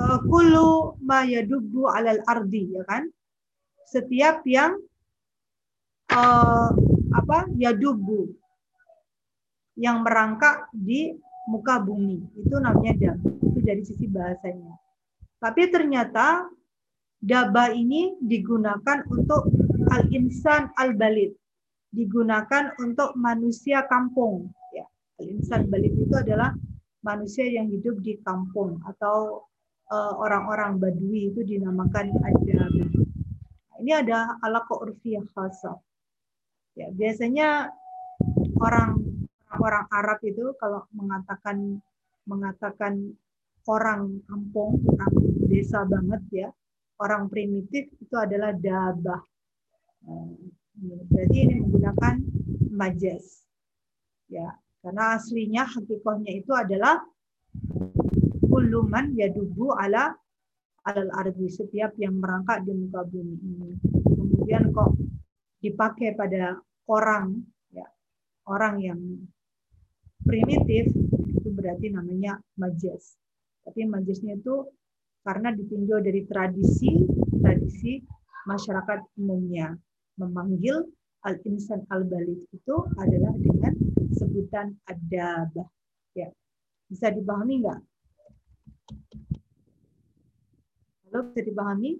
uh, kullu ma yadubbu alal ardi ya kan? Setiap yang uh, apa? Yadubbu yang merangkak di muka bumi. Itu namanya dab itu dari sisi bahasanya. Tapi ternyata daba ini digunakan untuk al insan al balid digunakan untuk manusia kampung ya. Al insan balid itu adalah manusia yang hidup di kampung atau Eh, orang-orang Badui itu dinamakan ada ini ada ala urfiyah khasa. Ya, biasanya orang orang Arab itu kalau mengatakan mengatakan orang kampung, orang desa banget ya, orang primitif itu adalah dabah. Jadi ini menggunakan majas. Ya, karena aslinya hakikatnya itu adalah kulluman yadubu ala alal ardi setiap yang merangkak di muka bumi ini. Kemudian kok dipakai pada orang ya orang yang primitif itu berarti namanya majas. Tapi majasnya itu karena ditinjau dari tradisi tradisi masyarakat umumnya memanggil al insan al balid itu adalah dengan sebutan adabah. Ya. Bisa dipahami nggak Halo, bisa dipahami?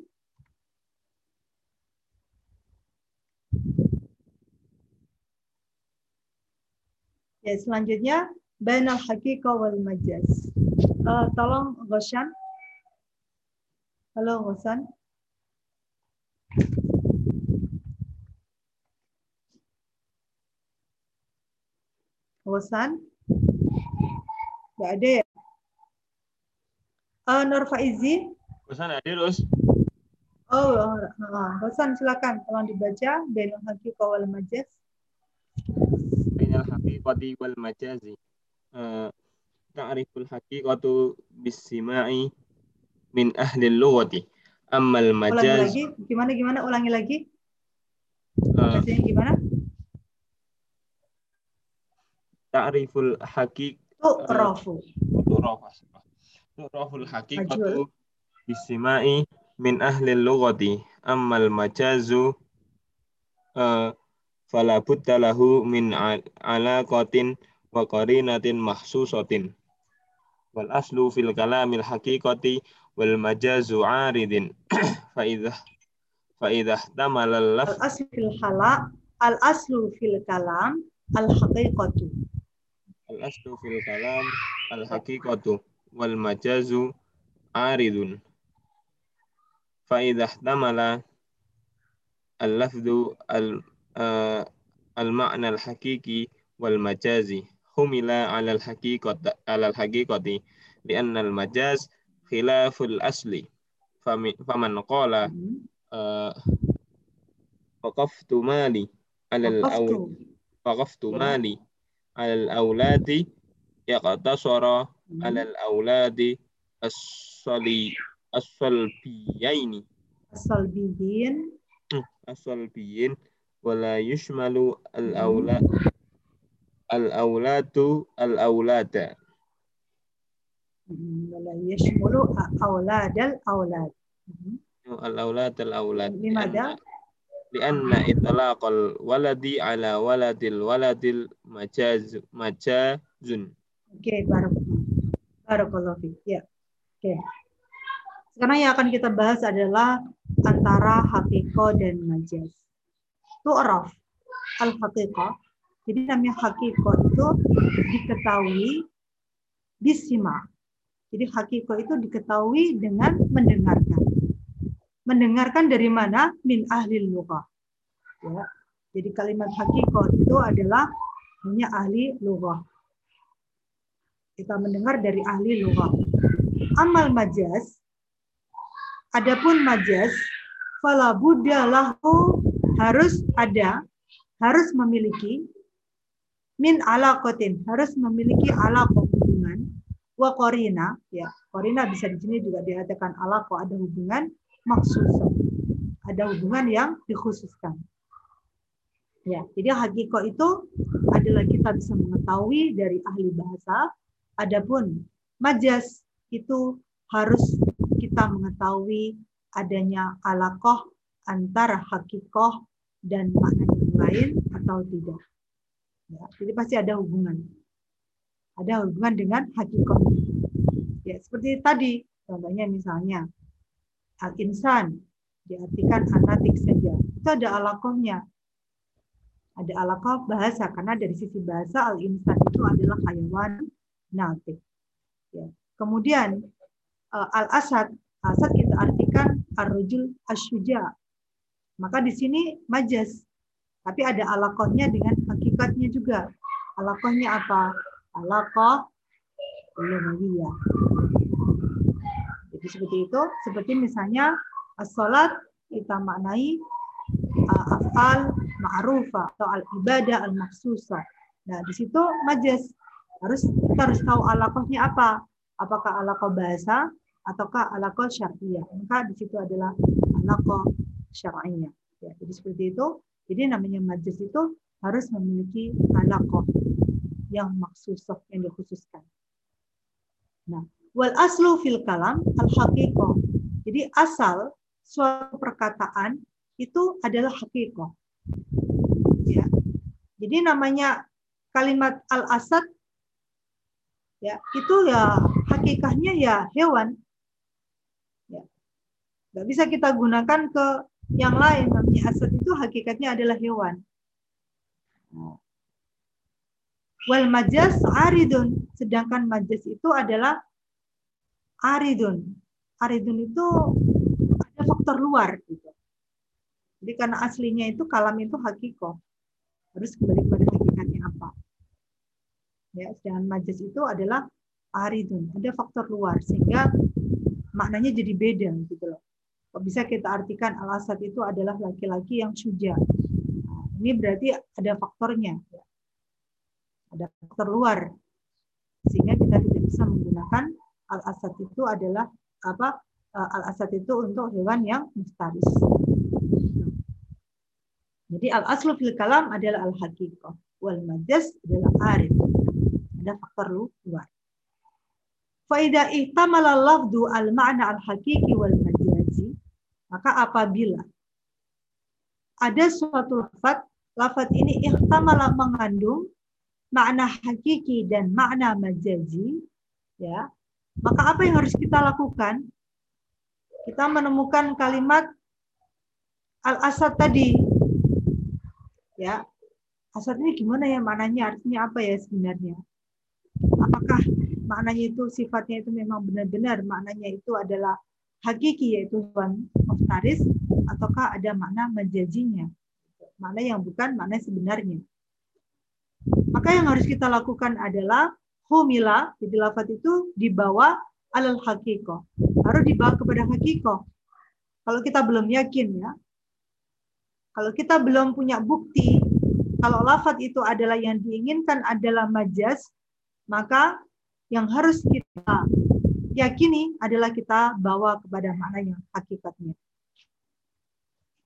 Ya, selanjutnya bainal haqiqa wal majaz. Uh, tolong Goshan. Halo Goshan. Bosan? Nggak ada ya? Uh, Nur Faizi? Bosan ada terus. Oh, uh, Bosan silakan. Tolong dibaca. Bainul Haqiqah wal Majaz. Bainal haqiqati wal majazi. Uh, Ta'riful haqiqatu bisima'i min ahli lughati. Ammal Ulangi majaz lagi. Gimana, gimana? Ulangi lagi. uh, gimana? ta'riful haqiq Tu'rafu. Tu'raful haqiqatu bisima'i min ahli lughati ammal majazu uh, fala budda lahu min al- alaqatin wa qarinatin mahsusatin wal aslu fil kalamil haqiqati wal majazu aridin fa idza fa idza ihtamala al lafz Al-aslu fil hala, al-aslu fil kalam, al-haqiqatu. al aslu fil kalam al haqiqatu wal majazu aridun fa idza ihtamala al lafdhu al خلاف الأصل. فمن قال آه، وقفت مالي على الأولاد وقفت مالي على الأولاد يقتصر على الأولاد الصلي الصلبيين. الصلبيين. الصلبيين. ولا يشمل الأولاد الأولاد الأولاد. Hmm, Wala yashmulu awlad al-awlad. Hmm. الأولاد الأولاد لماذا؟ لأن, لأن إطلاق الولد على ولد الولد المجاز مجاز Oke, barakallahu. Barakallahu fiik. Ya. Oke. Sekarang yang akan kita bahas adalah antara hakiko dan majaz. Tu'raf al-haqiqah. Jadi namanya hakiko itu diketahui bisima. Jadi hakiko itu diketahui dengan mendengarkan. Mendengarkan dari mana? Min ahli lughah. Ya. Jadi kalimat hakiko itu adalah hanya ahli lughah kita mendengar dari ahli lughah. Amal majaz, adapun majaz, fala budda lahu harus ada, harus memiliki min alaqatin, harus memiliki alaqah wa qarina, ya. Qarina bisa di sini juga dikatakan alaqah ada hubungan maksusah. Ada hubungan yang dikhususkan. Ya, jadi hakiko itu adalah kita bisa mengetahui dari ahli bahasa Adapun majaz itu harus kita mengetahui adanya alakoh antara hakikoh dan makna yang lain atau tidak. Ya, jadi pasti ada hubungan. Ada hubungan dengan hakikoh. Ya, seperti tadi, contohnya misalnya al-insan diartikan anatik saja. Itu ada alakohnya. Ada alakoh bahasa karena dari sisi bahasa al-insan itu adalah hayawan natik. Ya. Kemudian uh, al-asad, asad kita artikan ar-rajul asyuja. Maka di sini majaz. Tapi ada alakohnya dengan hakikatnya juga. Alakohnya apa? Alakoh ilmiyah. Jadi seperti itu. Seperti misalnya as-salat kita maknai uh, af'al ma'rufah atau al-ibadah al-maksusah. Nah, di situ majaz harus kita harus tahu alakohnya apa. Apakah alakoh bahasa ataukah alakoh syariah maka di situ adalah alakoh syariah ya, jadi seperti itu. Jadi namanya majlis itu harus memiliki alakoh yang maksusah yang dikhususkan. Nah wal aslu fil kalam al haqiqah. Jadi asal suatu perkataan itu adalah haqiqah. Ya. Jadi namanya kalimat al asad ya itu ya hakikahnya ya hewan. Ya. Nggak bisa kita gunakan ke yang lain namanya asad itu hakikatnya adalah hewan wal majas aridun sedangkan majas itu adalah aridun aridun itu ada faktor luar gitu jadi karena aslinya itu kalam itu hakikoh harus kembali kepada hakikatnya apa Ya, sedangkan majaz itu adalah aridun, ada faktor luar sehingga maknanya jadi beda gitu loh. Bisa kita artikan al-asad itu adalah laki-laki yang suja. Nah, ini berarti ada faktornya. ya. Ada faktor luar. Sehingga kita tidak bisa menggunakan al-asad itu adalah apa? eh, Al-asad itu untuk hewan yang mustaris. Jadi al-aslu fil kalam adalah al-haqiqah. Wal majaz adalah arid. Ada faktor luar. Faida ihtamala lafdu al-ma'na al-haqiqi wal majazi, maka apabila ada suatu lafaz, lafaz ini ihtamala mengandung makna hakiki dan makna majazi, ya, maka apa yang harus kita lakukan? Kita menemukan kalimat al-asad tadi, ya, asad ini gimana ya maknanya, artinya apa ya sebenarnya? Apakah maknanya itu sifatnya itu memang benar-benar maknanya itu adalah hakiki yaitu hewan muftaris ataukah ada makna menjajinya makna yang bukan makna sebenarnya maka yang harus kita lakukan adalah humila jadi lafaz itu dibawa alal hakiko harus dibawa kepada hakiko kalau kita belum yakin ya kalau kita belum punya bukti kalau lafaz itu adalah yang diinginkan adalah majaz maka yang harus kita yakini adalah kita bawa kepada makna yang hakikatnya.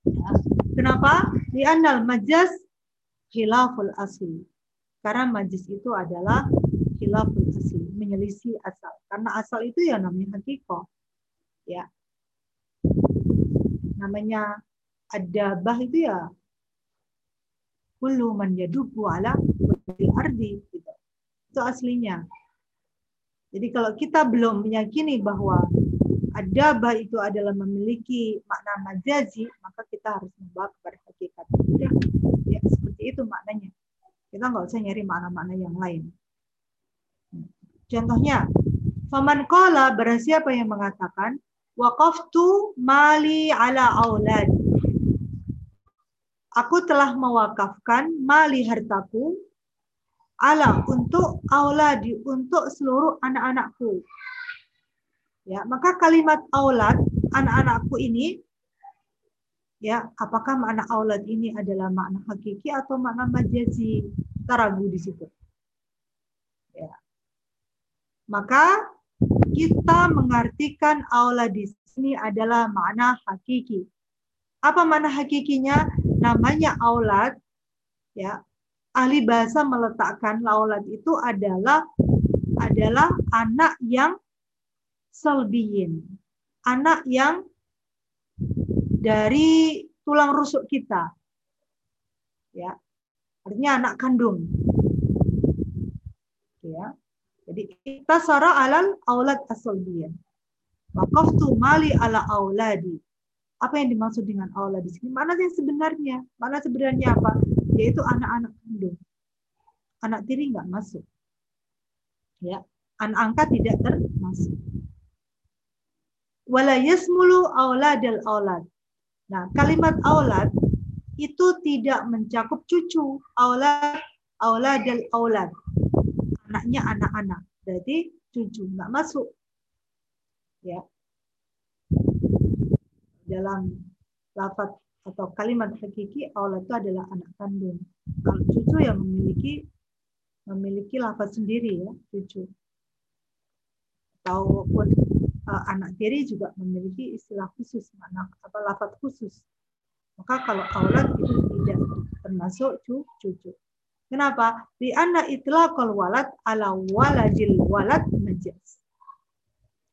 Ya. Kenapa? Di anal majaz khilaful asli. Karena majaz itu adalah khilaful asli, menyelisih asal. Karena asal itu ya namanya hakikoh. Ya. Namanya adabah itu ya kullu man yadubu ala ardi gitu. Itu aslinya. Jadi kalau kita belum meyakini bahwa adabah itu adalah memiliki makna majazi, maka kita harus membawa kepada hakikat. Ya, ya seperti itu maknanya. Kita nggak usah nyari makna-makna yang lain. Contohnya, faman qala barang yang mengatakan waqaftu mali ala aulad. Aku telah mewakafkan mali hartaku ala untuk auladi untuk seluruh anak-anakku. Ya, maka kalimat aulad anak-anakku ini ya, apakah makna aulad ini adalah makna hakiki atau makna majazi? Kita ragu di situ. Ya. Maka kita mengartikan aulad di sini adalah makna hakiki. Apa makna hakikinya? Namanya aulad ya, ahli bahasa meletakkan laulad itu adalah adalah anak yang selbiyin. Anak yang dari tulang rusuk kita. Ya. Artinya anak kandung. Ya. Jadi kita sara alal aulad asolbiyin. Waqaftu mali ala auladi. Apa yang dimaksud dengan aulad di sini? Mana yang sebenarnya? Mana sebenarnya apa? yaitu anak-anak kandung. Anak tiri nggak masuk. Ya, anak angkat tidak termasuk. Wala yasmulu auladal aulad. Nah, kalimat aulad itu tidak mencakup cucu. Aulad auladal aulad. Anaknya anak-anak. Berarti cucu nggak masuk. Ya. Dalam lafaz atau kalimat hakiki Allah itu adalah anak kandung. Kalau cucu yang memiliki memiliki lafaz sendiri ya cucu. Ataupun uh, anak tiri juga memiliki istilah khusus mana apa lafaz khusus. Maka kalau aulad itu tidak termasuk cucu. Kenapa? Di anak itlaqal walad ala waladil walad majaz.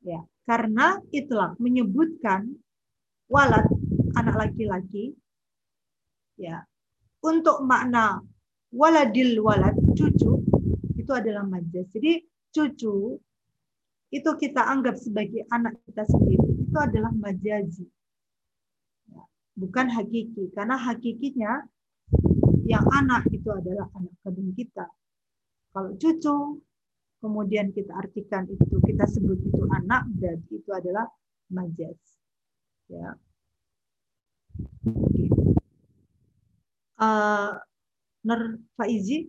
Ya, karena itlaq menyebutkan walad anak laki-laki ya untuk makna waladil walad cucu itu adalah majaz. Jadi cucu itu kita anggap sebagai anak kita sendiri itu adalah majazi. Ya, bukan hakiki karena hakikinya yang anak itu adalah anak kandung kita. Kalau cucu kemudian kita artikan itu kita sebut itu anak berarti itu adalah majaz. Ya. Uh, Nur Faizi.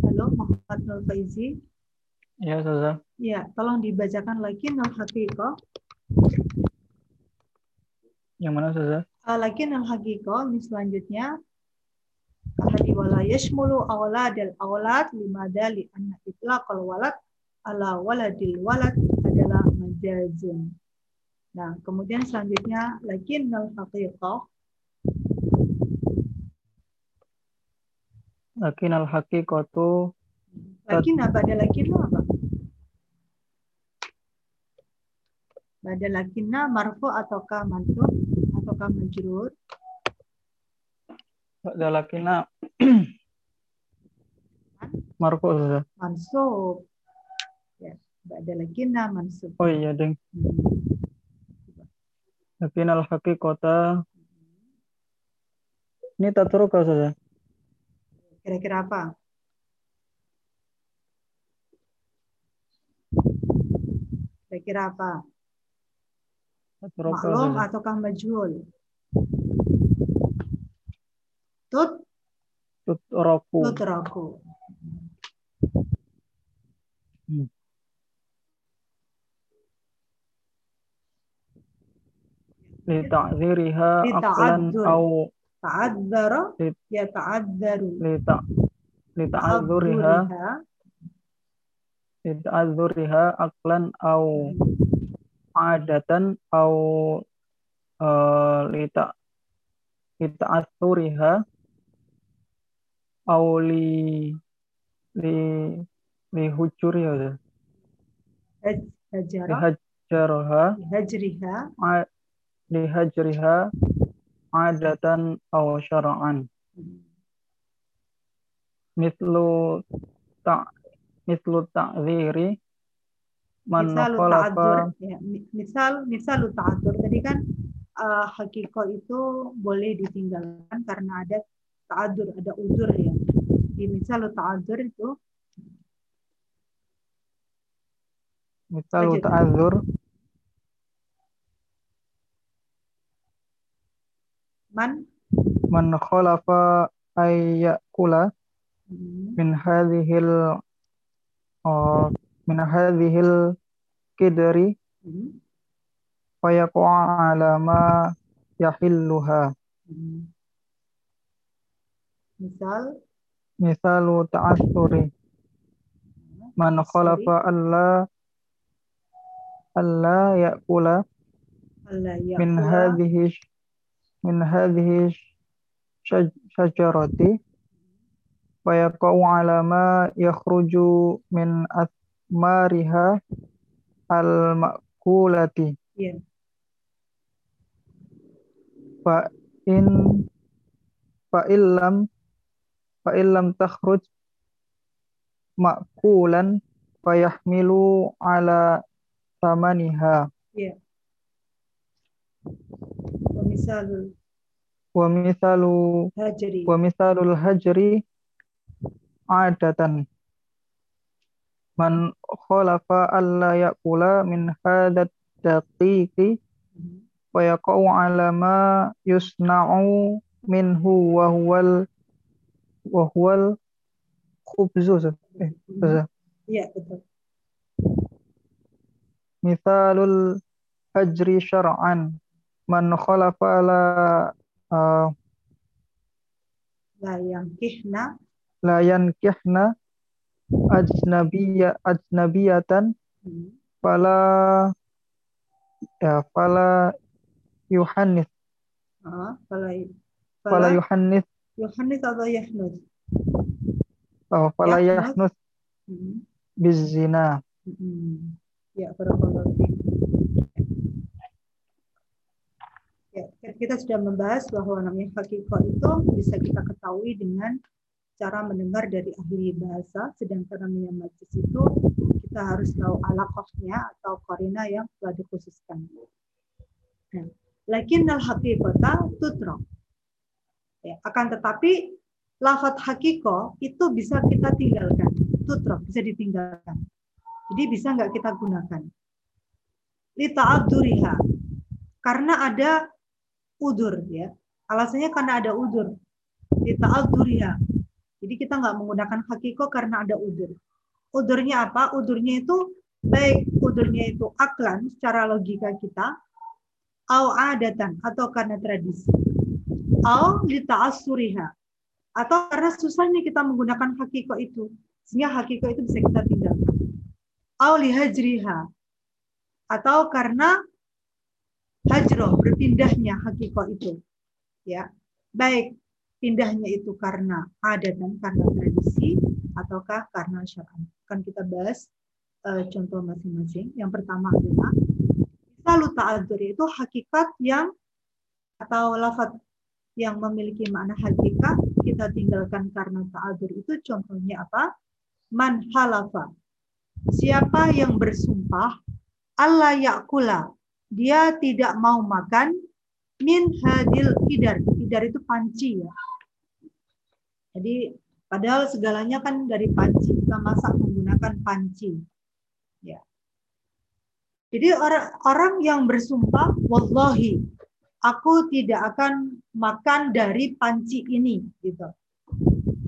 Halo, Muhammad Nur Faizi. Ya, Ustazah. Ya, tolong dibacakan lagi nal haqiqah. Yang mana, Ustazah? Uh, lagi nal haqiqah ini selanjutnya ahadi wala yashmulu awladal awlad limada li anna itlaqal walad ala waladil walad adalah majazun. Nah, kemudian selanjutnya lagi nal haqiqah Lakin al-haqiqatu lagi apa ada lagi lo apa? Ada lakinna marfu ataukah mansub ataukah majrur? ba'da lakina marfu, Ustazah. Mansub. Ya, ada lakinna mansub. Oh iya, Deng. Hmm. Lakin al-haqiqata ini tatruka, Ustazah. Kira-kira apa? Kira-kira apa? Maklum ataukah majhul? Tut, Tutraku. tutraku. Lita'ziriha aqlan Lita'adzur. au Ta'adzara, Lit- ya ta'adzaru. lita lita'adzuriha adatan au eh, lita lita'athuriha au li li li hujuriha Haj- Hajara, lihajaraha. Hajriha, a- lihajriha. Adatan au syara'an. Mislu ta mislu ta'ziri man misal ta'adzur, ya, mi- misal misal ta'adzur tadi kan uh, hakiko itu boleh ditinggalkan karena ada ta'adzur, ada udur ya. Di misal ta'adzur itu misal Lanjut. ta'adzur man? Man khalafa ayyakula hmm, min hadhil uh, min hadhil kidri hmm, fayaqa ala ma yahilluha misal? misalu ta'assuri man khalafa alla alla yakula Allah ya min hadhihi min hadhihi syaj- syajarati wa yaqau ala ma yakhruju min asmariha al makulati ya fa in fa illam fa illam takhruj makulan fayahmilu ala samaniha ya wa misal wa misalu hajri. wa misalul hajri adatan man khalafa alla yakula min hadat daqiqi wa yaqau ala ma yusna'u minhu wa huwal wa huwal khubzu eh, ya betul. Misalul hajri syar'an. Man khalafa la uh, la yang kihna la yankihna ajnabiyya ajnabiyatan hmm, fala ya fala yuhannis ah, fala fala fala yuhannis Yohanes atau Yahnus oh, fala Yahnus. Hmm, bizina. Hmm. ya barakallahu. Ya, kita sudah membahas bahwa namanya hakiko itu bisa kita ketahui dengan cara mendengar dari ahli bahasa, sedangkan namanya majlis itu kita harus tahu alakohnya atau korina yang telah dikhususkan. Nah, lakin al hakikota tutro. Ya, akan tetapi lafat hakiko itu bisa kita tinggalkan, tutro bisa ditinggalkan. Jadi bisa nggak kita gunakan? Lita'abduriha. Karena ada udur ya. Alasannya karena ada udur. Lita'abduriha. Jadi kita nggak menggunakan hakiko karena ada udur. Udurnya apa? Udurnya itu baik udurnya itu aklan secara logika kita, au adatan atau karena tradisi, au lita'assuriha atau karena susahnya kita menggunakan hakiko itu sehingga hakiko itu bisa kita tinggalkan. Au lihajriha atau karena hajroh berpindahnya hakiko itu. Ya, baik pindahnya itu karena dan karena tradisi ataukah karena syar'an. Akan kita bahas uh, contoh masing-masing. Yang pertama adalah lalu ta'adzur itu hakikat yang atau lafaz yang memiliki makna hakikat kita tinggalkan karena ta'adzur itu contohnya apa? Man halafa. Siapa yang bersumpah Allah yakula dia tidak mau makan min hadil idar. Idar itu panci ya. Jadi padahal segalanya kan dari panci. Kita masak menggunakan panci. Ya. Jadi orang orang yang bersumpah wallahi aku tidak akan makan dari panci ini gitu.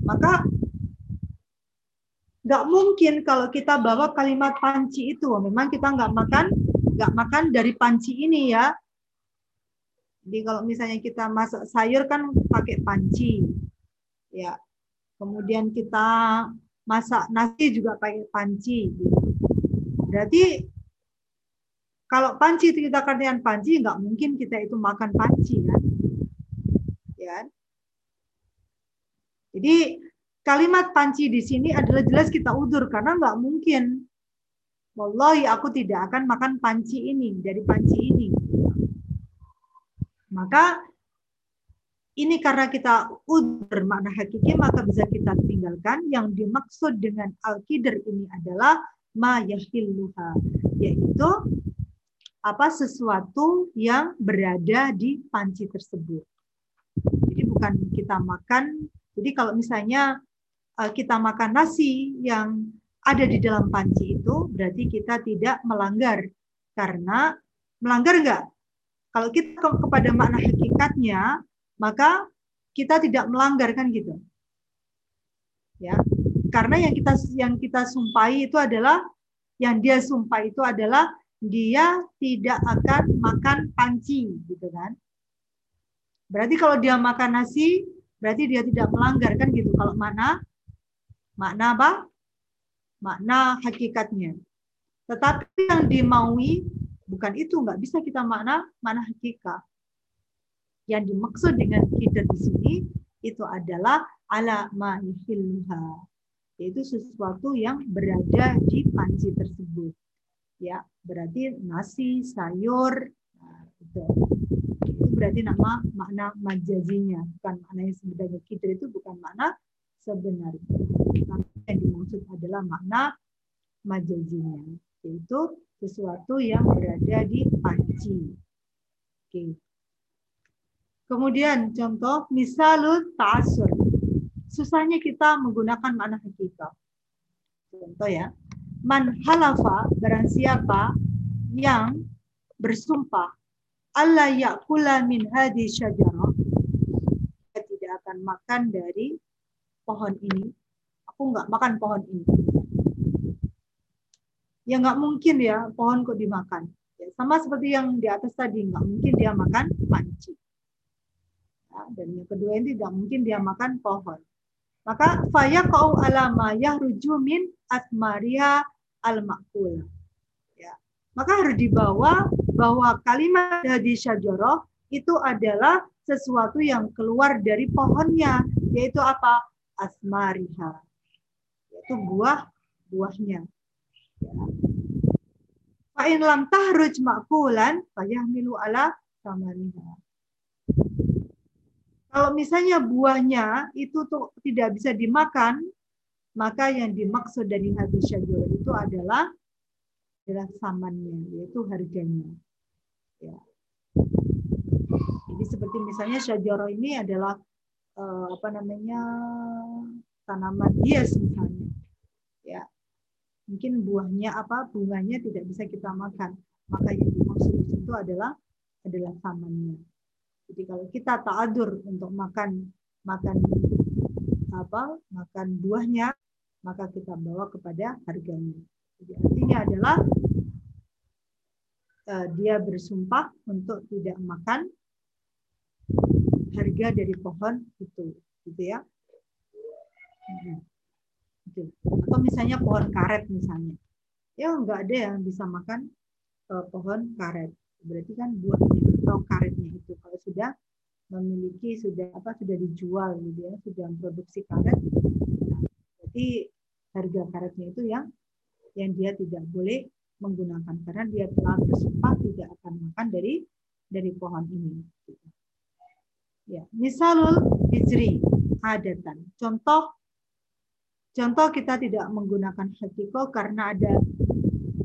Maka nggak mungkin kalau kita bawa kalimat panci itu memang kita nggak makan nggak makan dari panci ini ya jadi kalau misalnya kita masak sayur kan pakai panci ya kemudian kita masak nasi juga pakai panci gitu. berarti kalau panci kita katakan panci nggak mungkin kita itu makan panci kan ya jadi kalimat panci di sini adalah jelas kita udur karena nggak mungkin Wallahi aku tidak akan makan panci ini dari panci ini. Maka ini karena kita udur makna hakiki maka bisa kita tinggalkan. Yang dimaksud dengan al-qidr ini adalah ma yahilluha yaitu apa sesuatu yang berada di panci tersebut. Jadi bukan kita makan. Jadi kalau misalnya eh, kita makan nasi yang ada di dalam panci itu berarti kita tidak melanggar karena melanggar enggak kalau kita ke kepada makna hakikatnya maka kita tidak melanggar kan gitu. Ya karena yang kita yang kita sumpahi itu adalah yang dia sumpah itu adalah dia tidak akan makan panci gitu kan. Berarti kalau dia makan nasi berarti dia tidak melanggar kan gitu. Kalau mana makna apa? Makna hakikatnya. Tetapi yang dimaui bukan itu, nggak bisa kita makna makna hakikat. Yang dimaksud dengan kita di sini itu adalah ala ma'ihilha yaitu sesuatu yang berada di panci tersebut. Ya, berarti nasi, sayur, nah, itu. itu berarti nama makna majazinya, bukan makna yang sebenarnya kita itu bukan makna sebenarnya. yang dimaksud adalah makna majazinya, yaitu sesuatu yang berada di panci. Oke. Kemudian contoh misalul ta'asur. Susahnya kita menggunakan makna hakikat. Contoh ya. Man halafa barang siapa yang bersumpah Allah yakula min hadi syajarah tidak akan makan dari pohon ini, aku nggak makan pohon ini. Ya nggak mungkin ya pohon kok dimakan. Ya, sama seperti yang di atas tadi, nggak mungkin dia makan panci. Dan yang kedua ini tidak mungkin dia makan pohon. Maka faya kau alama yahruju min asmaria al makul. Ya. Maka harus dibawa bahwa kalimat hadis syajoroh itu adalah sesuatu yang keluar dari pohonnya, yaitu apa? asmariha yaitu buah buahnya ya. Fa'in lam tahruj ma'kulan fayahmilu ala samariha. Kalau misalnya buahnya itu tuh tidak bisa dimakan, maka yang dimaksud dari hadis syajar itu adalah adalah samannya, yaitu harganya. Ya. Jadi seperti misalnya syajaro ini adalah uh, apa namanya tanaman hias misalnya ya mungkin buahnya apa bunganya tidak bisa kita makan maka yang dimaksud di situ adalah adalah tamannya jadi kalau kita ta'adur untuk makan makan apa makan buahnya maka kita bawa kepada harganya. Jadi artinya adalah eh, dia bersumpah untuk tidak makan harga dari pohon itu, gitu ya. Hmm. Gitu. Atau misalnya pohon karet misalnya, ya nggak ada yang bisa makan eh, pohon karet. Berarti kan buahnya atau karetnya itu sudah memiliki sudah apa sudah dijual gitu ya, sudah produksi karet. Berarti harga karetnya itu yang yang dia tidak boleh menggunakan karena dia telah bersumpah tidak akan makan dari dari pohon ini. Ya, misalul hijri adatan. Contoh contoh kita tidak menggunakan hakiko karena ada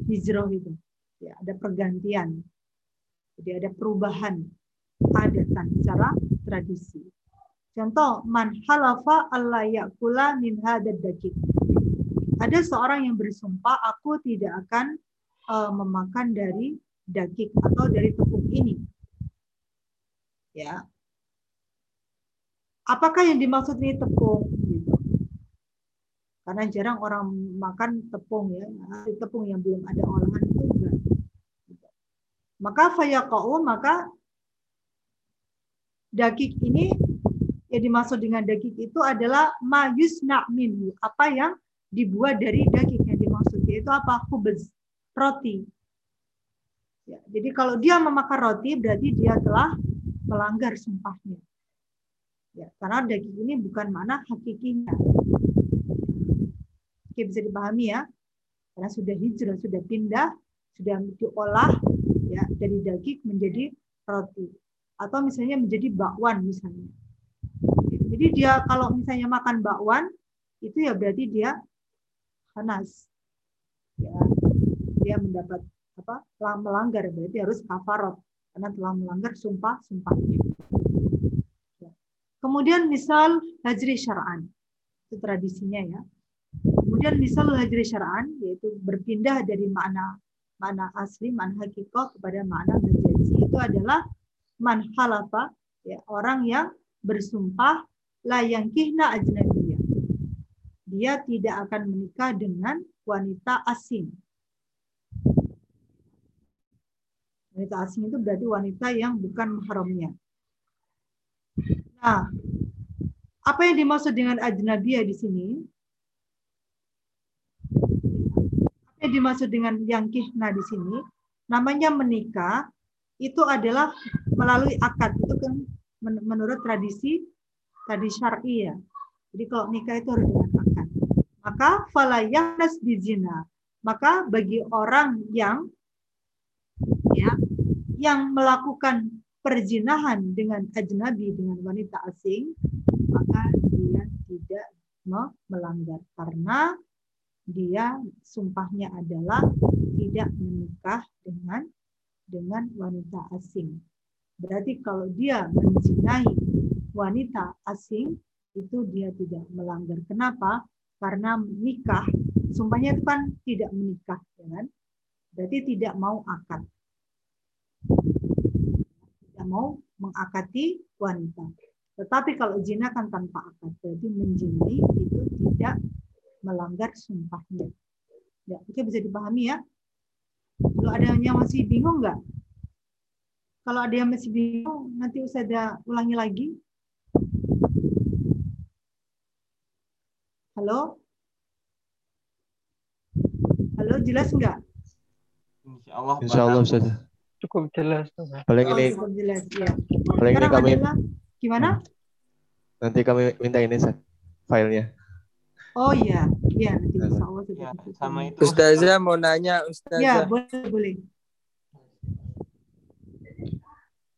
hijrah itu. Ya, ada pergantian. Jadi ada perubahan adatan secara tradisi. Contoh man halafa alla yakula min hadad. Ada seorang yang bersumpah aku tidak akan uh, memakan dari daging atau dari tepung ini. Ya. Apakah yang dimaksud ini tepung gitu? Karena jarang orang makan tepung ya, tepung yang belum ada olahan itu. Maka fayaqau maka daging ini yang dimaksud dengan daging itu adalah mayusna minhu, apa yang dibuat dari daging yang dimaksud yaitu apa? Khubz, roti. Ya, jadi kalau dia memakan roti berarti dia telah melanggar sumpahnya. Ya, karena daging ini bukan mana hakikinya. Oke, bisa dipahami ya. Karena sudah hijrah, sudah pindah, sudah diolah ya dari daging menjadi roti atau misalnya menjadi bakwan misalnya. Jadi dia kalau misalnya makan bakwan itu ya berarti dia panas. Ya, dia mendapat apa? telah melanggar berarti harus kafarot karena telah melanggar sumpah sumpahnya. Ya. Kemudian misal hajri syar'an. Itu tradisinya ya. Kemudian misal hajri syar'an yaitu berpindah dari makna makna asli, makna hakikoh kepada makna majazi. Itu adalah man halafa ya orang yang bersumpah la kihna ajnabiyah. Dia tidak akan menikah dengan wanita asing. Wanita asing itu berarti wanita yang bukan mahramnya. Nah, apa yang dimaksud dengan ajnabiyah di sini? Apa yang dimaksud dengan yang kihna di sini? Namanya menikah itu adalah melalui akad itu kan menurut tradisi tadi syar'i ya. Jadi kalau nikah itu harus dengan akad. Maka falayahnas bizina. Maka bagi orang yang ya yang melakukan perzinahan dengan ajnabi dengan wanita asing, maka dia tidak melanggar karena dia sumpahnya adalah tidak menikah dengan dengan wanita asing. Berarti kalau dia menzinai wanita asing, itu dia tidak melanggar. Kenapa? Karena nikah, sumpahnya itu kan tidak menikah, ya kan? Berarti tidak mau akad. Tidak mau mengakati wanita. Tetapi kalau zina kan tanpa akad, berarti menzinai itu tidak melanggar sumpahnya. Ya, oke bisa dipahami ya. Kalau ada yang masih bingung nggak? Kalau ada yang masih bingung, nanti ada ulangi lagi. Halo? Halo, jelas nggak? Insya Allah. Insya Allah Ustaz. Cukup jelas. Paling Oh, ini cukup jelas, ya. paling ini kami adalah gimana? nanti kami minta ini Ustaz, filenya. Oh iya, iya nanti insya Allah sudah Ya, sama itu. Ustazah mau nanya Ya, Ustazah. boleh, boleh.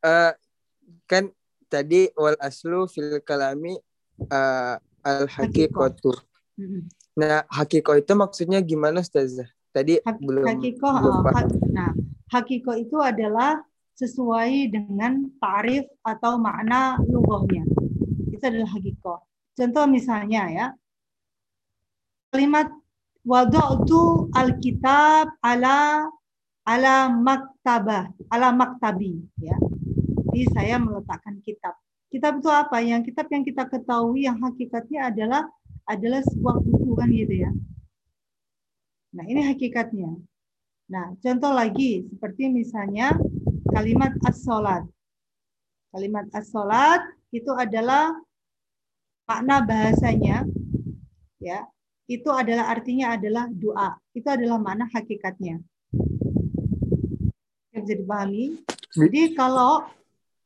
Eh, kan tadi wal aslu fil kalami eh, al haqiqatu. Mm-mm. Nah, hakiko itu maksudnya gimana Ustazah? Tadi Hak- belum Hakikoh, belum oh, hak- nah, hakikoh itu adalah sesuai dengan tarif atau makna lughahnya. Itu adalah hakikoh. Contoh misalnya ya, kalimat wada'tu alkitab ala ala maktabah, ala maktabi ya. Jadi saya meletakkan kitab. Kitab kitab itu apa? Yang kitab yang kita ketahui yang hakikatnya adalah adalah sebuah buku kan gitu ya. Nah, ini hakikatnya. Nah, contoh lagi seperti misalnya kalimat as-salat. Kalimat as-salat itu adalah makna bahasanya ya. Itu adalah artinya adalah doa. Itu adalah makna hakikatnya. Bisa dipahami? Jadi kalau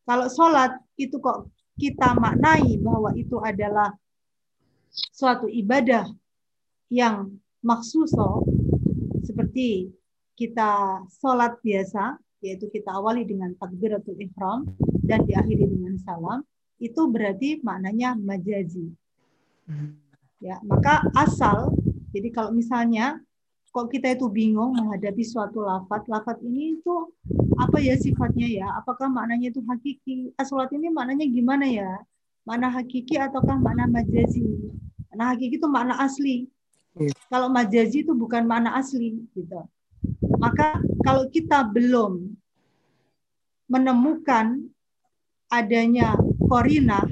kalau sholat itu kok kita maknai bahwa itu adalah suatu ibadah yang maksuso seperti kita sholat biasa, yaitu kita awali dengan takbiratul ihram dan diakhiri dengan salam, itu berarti maknanya majazi. Ya, maka asal, jadi kalau misalnya kok kita itu bingung menghadapi suatu lafat, lafat ini itu apa ya sifatnya ya? Apakah maknanya itu hakiki? Asolat ini maknanya gimana ya? Mana hakiki ataukah makna majazi? Nah, hakiki itu makna asli. Iya. Kalau majazi itu bukan makna asli gitu. Maka kalau kita belum menemukan adanya korinah,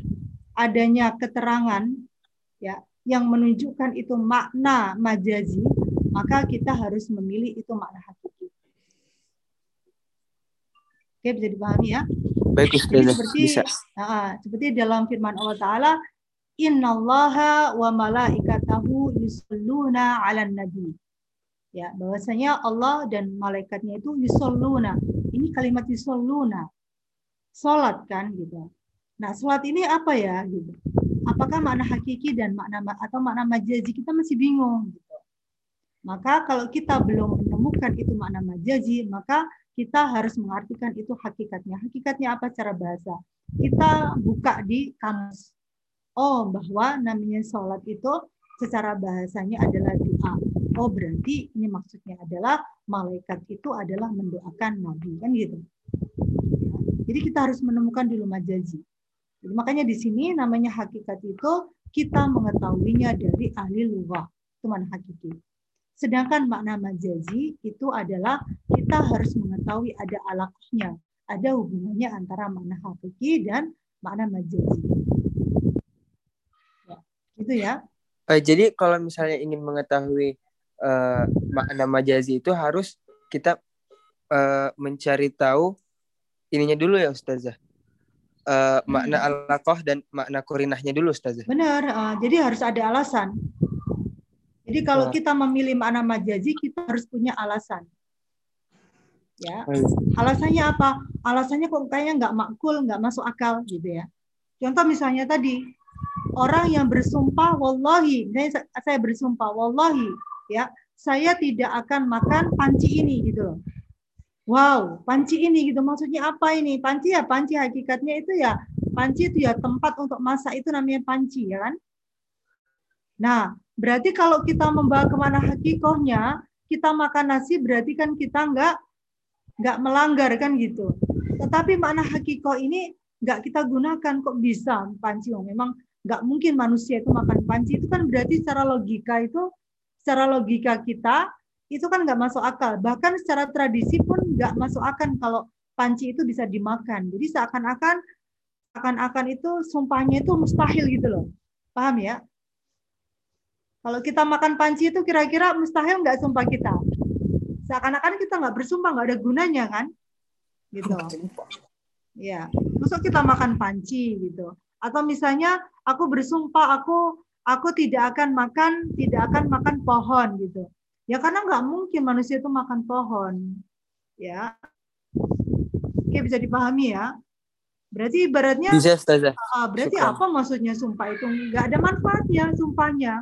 adanya keterangan ya yang menunjukkan itu makna majazi, maka kita harus memilih itu makna hakiki. Oke, bisa dipahami ya? Baik Jadi seperti bisa. ah, seperti dalam firman Allah Taala, Innallaha wa malaikatahu yusalluna 'alan nabi. Ya, bahwasanya Allah dan malaikatnya itu yusalluna. Ini kalimat yusalluna. Salat kan gitu. Nah, salat ini apa ya gitu. Apakah makna hakiki dan makna atau makna majazi kita masih bingung gitu. Maka kalau kita belum menemukan itu makna majazi, maka kita harus mengartikan itu hakikatnya. Hakikatnya apa secara bahasa? Kita buka di kamus. Oh, bahwa namanya sholat itu secara bahasanya adalah doa. Oh, berarti ini maksudnya adalah malaikat itu adalah mendoakan Nabi. Kan gitu. Ya. Jadi kita harus menemukan dulu majazi. Jadi makanya di sini namanya hakikat itu kita mengetahuinya dari ahli lughah. Itu mana hakiki. Sedangkan makna majazi itu adalah kita harus mengetahui ada alaqahnya, ada hubungannya antara makna hakiki dan makna majazi. Ya, gitu ya. Eh, jadi kalau misalnya ingin mengetahui eh, makna majazi itu harus kita eh, mencari tahu ininya dulu ya Ustazah. Eh, makna alaqah dan makna korinahnya dulu Ustazah. Benar, eh, jadi harus ada alasan. Jadi kalau Nah. kita memilih makna majazi, kita harus punya alasan. Ya, alasannya apa? Alasannya kok kayaknya nggak makul, nggak masuk akal gitu ya. Contoh misalnya tadi orang yang bersumpah, wallahi, saya, saya bersumpah, wallahi, ya, saya tidak akan makan panci ini gitu loh. Wow, panci ini gitu maksudnya apa ini? Panci ya panci hakikatnya itu ya panci itu ya tempat untuk masak itu namanya panci ya kan? Nah, berarti kalau kita membawa ke mana hakikohnya, kita makan nasi berarti kan kita nggak nggak melanggar kan gitu. Tetapi makna hakikoh ini nggak kita gunakan kok bisa panci. Oh, memang nggak mungkin manusia itu makan panci itu kan berarti secara logika itu secara logika kita itu kan nggak masuk akal. Bahkan secara tradisi pun nggak masuk akal kalau panci itu bisa dimakan. Jadi seakan-akan akan-akan itu sumpahnya itu mustahil gitu loh. Paham ya? Kalau kita makan panci itu kira-kira mustahil nggak sumpah kita? Seakan-akan kita nggak bersumpah, nggak ada gunanya kan? Gitu. Ya, masuk kita makan panci gitu. Atau misalnya aku bersumpah aku aku tidak akan makan tidak akan makan pohon gitu. Ya karena nggak mungkin manusia itu makan pohon. Ya. Oke bisa dipahami ya. Berarti ibaratnya Bisa. Ah, berarti Syukran. apa maksudnya sumpah itu? Nggak ada manfaatnya sumpahnya.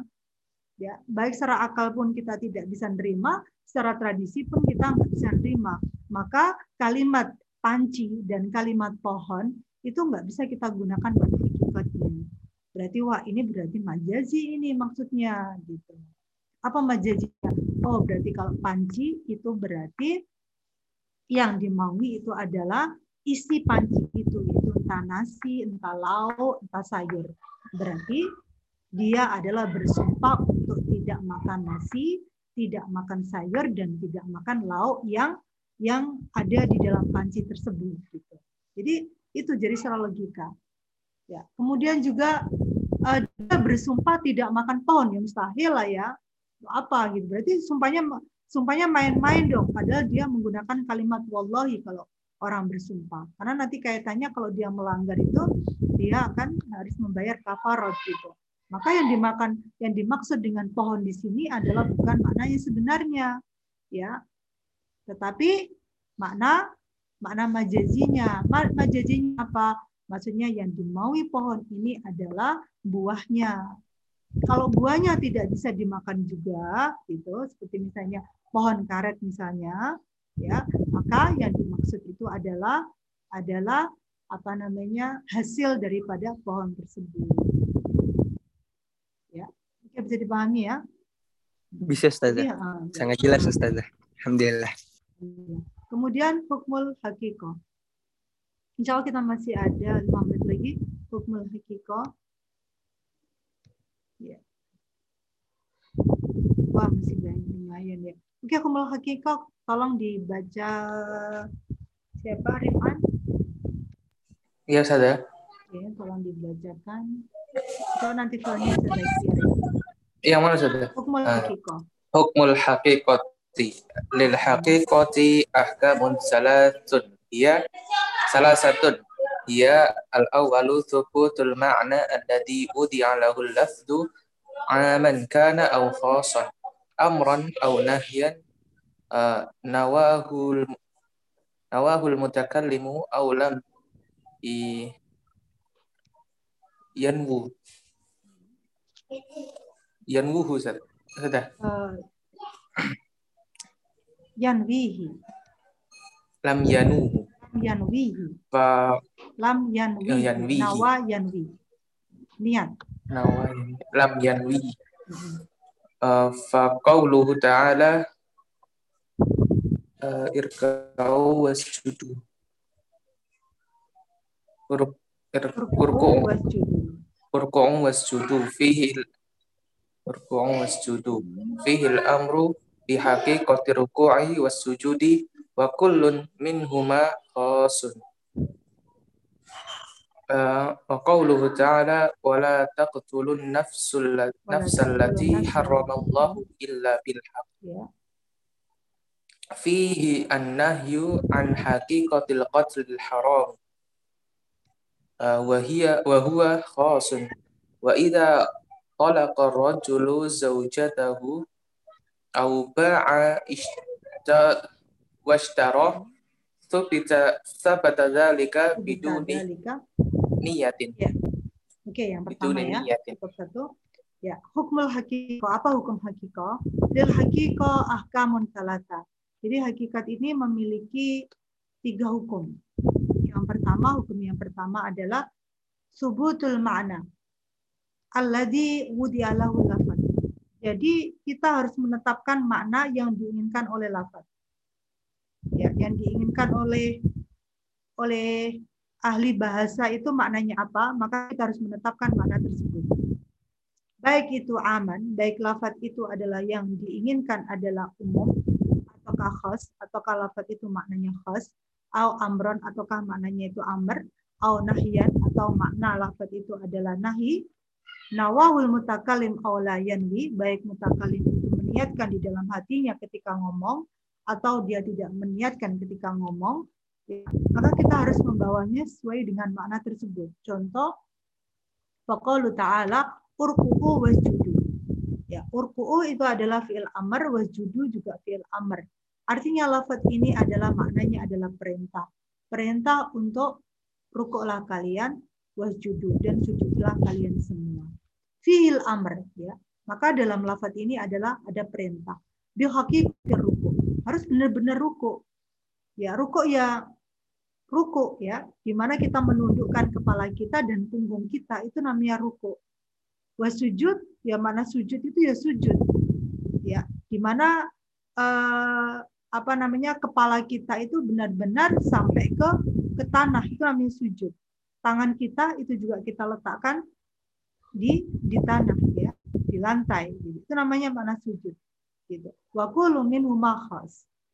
Ya, baik secara akal pun kita tidak bisa nerima, secara tradisi pun kita nggak bisa nerima. Maka kalimat panci dan kalimat pohon itu nggak bisa kita gunakan pada hakikatnya. Berarti wah ini berarti majazi ini maksudnya gitu. Apa majazinya? Oh berarti kalau panci itu berarti yang dimaui itu adalah isi panci itu itu entah nasi, entah lauk, entah sayur. Berarti dia adalah bersumpah untuk tidak makan nasi, tidak makan sayur dan tidak makan lauk yang yang ada di dalam panci tersebut gitu. Jadi itu jadi secara logika. Ya, kemudian juga eh, dia bersumpah tidak makan pohon ya mustahil lah ya. Apa gitu. Berarti sumpahnya sumpahnya main-main dong padahal dia menggunakan kalimat wallahi kalau orang bersumpah. Karena nanti kaitannya kalau dia melanggar itu dia akan harus membayar kafarat gitu. Maka yang dimakan yang dimaksud dengan pohon di sini adalah bukan makna yang sebenarnya ya. Tetapi makna makna majazinya. Ma- Majazinya apa? Maksudnya yang dimaui pohon ini adalah buahnya. Kalau buahnya tidak bisa dimakan juga, gitu, seperti misalnya pohon karet misalnya, ya, maka yang dimaksud itu adalah adalah apa namanya hasil daripada pohon tersebut. Ya, bisa dipahami ya. Bisa Ustazah. Ah, Sangat jelas Ustazah. Alhamdulillah. Kemudian hukmul hakiko. Insya Allah kita masih ada 5 menit lagi. Hukmul hakiko. Ya. Wah, masih banyak lumayan ya. Oke, hukmul hakiko tolong dibaca siapa Rifan? Iya, Ustazah. Oke, tolong dibacakan. Atau nanti filenya saya share. Yang mana, Ustazah? Hukmul Ah. hakiko. Hukmul haqiqati. Lil haqiqati ahkamun salatun. Hiya salasatun. Hiya al-awwalu thubutul ma'na alladhi udi'a lahu al-lafdu aman kana aw khasan amran aw nahyan ah, nawahul nawahul mutakallimu aw lam i yanwu yanwuhu Ustaz. Ustazah. Eh, yanwihi. lam yanuhu Lam yanwihi. fa Lam yanwihi. yanwihi. Nawa yanwi. Niat. nawain lam yanwi uh, fa qawluhu ta'ala uh, irkau wasjudu Ur- ir- Urku'u urku'u wasjudu. urku'u wasjudu fihi warku'u wasjudu fihil amru bihaqiqati ruku'i wassujudi wa kullun minhuma khasun. Uh, wa qawluhu ta'ala wa la taqtulun nafsul nafsal lati haramallahu illa bil haq fihi an-nahyu an haqiqatil qatlil haram. Uh, wa hiya wa huwa khasun. Wa idza talaqa rajulu zawjatahu aw ba'a ishta washtara sabita sabata dzalika biduni niyatin. Ya. Oke, okay, yang pertama ya. Niyatin. Satu. Ya, hukmul hakiko. Apa hukum hakiko? Lil hakiko ahkamun salata. Jadi hakikat ini memiliki tiga hukum. Yang pertama, hukum yang pertama adalah subutul makna. Alladhi wudi'alahu lafad. Jadi kita harus menetapkan makna yang diinginkan oleh lafaz. Ya, yang diinginkan oleh oleh ahli bahasa itu maknanya apa, maka kita harus menetapkan makna tersebut. Baik itu aman, baik lafaz itu adalah yang diinginkan adalah umum, ataukah khas, ataukah lafaz itu maknanya khas, atau amron, ataukah maknanya itu amr, atau nahyan, atau makna lafaz itu adalah nahi, nawahul mutakalim la yanwi, baik mutakalim itu meniatkan di dalam hatinya ketika ngomong, atau dia tidak meniatkan ketika ngomong, ya, maka kita harus membawanya sesuai dengan makna tersebut. Contoh, faqalu ta'ala urku'u wasjudu. Ya, urku'u itu adalah fi'il amr, wasjudu juga fi'il amr. Artinya lafaz ini adalah maknanya adalah perintah. Perintah untuk rukuklah kalian, wasjudu dan sujudlah kalian semua. Fi'il amr ya. Maka dalam lafaz ini adalah ada perintah. Bihaqiqatir ruku. Harus benar-benar ruku. Ya, ruku ya ruku ya, di mana kita menundukkan kepala kita dan punggung kita itu namanya ruku. Wasujud ya mana sujud itu ya sujud. Ya, di mana eh, apa namanya kepala kita itu benar-benar sampai ke ke tanah itu namanya sujud. Tangan kita itu juga kita letakkan di di tanah ya, di lantai. Gitu. Itu namanya mana sujud. Gitu. Wa kullu.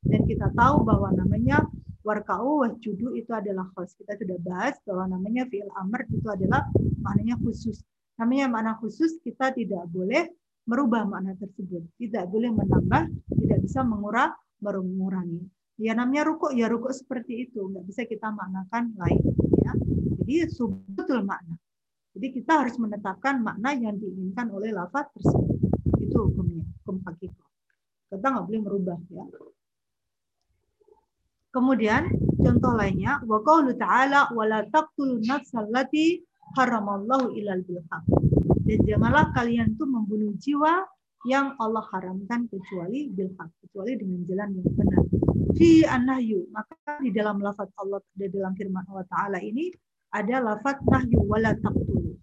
Dan kita tahu bahwa namanya Warka'u wasjudu itu adalah khos. Kita sudah bahas bahwa namanya fi'il amr itu adalah maknanya khusus. Namanya makna khusus kita tidak boleh merubah makna tersebut. Tidak boleh menambah, tidak bisa mengurang, mengurangi. Ya namanya rukuk ya rukuk seperti itu, nggak bisa kita maknakan lain. Ya. Jadi subutul makna. Jadi kita harus menetapkan makna yang diinginkan oleh lafaz tersebut. Itu hukumnya, hukum hakikah. Kita nggak boleh merubah ya. Kemudian contoh lainnya wa qaulu ta'ala wa la taqtulun nafsal lati haramallahu ilal bil Dan janganlah kalian tuh membunuh jiwa yang Allah haramkan kecuali bil kecuali dengan jalan yang benar. Fi annahyu, maka di dalam lafaz Allah di dalam firman Allah taala ini ada lafaz nahyu wala taqtulu.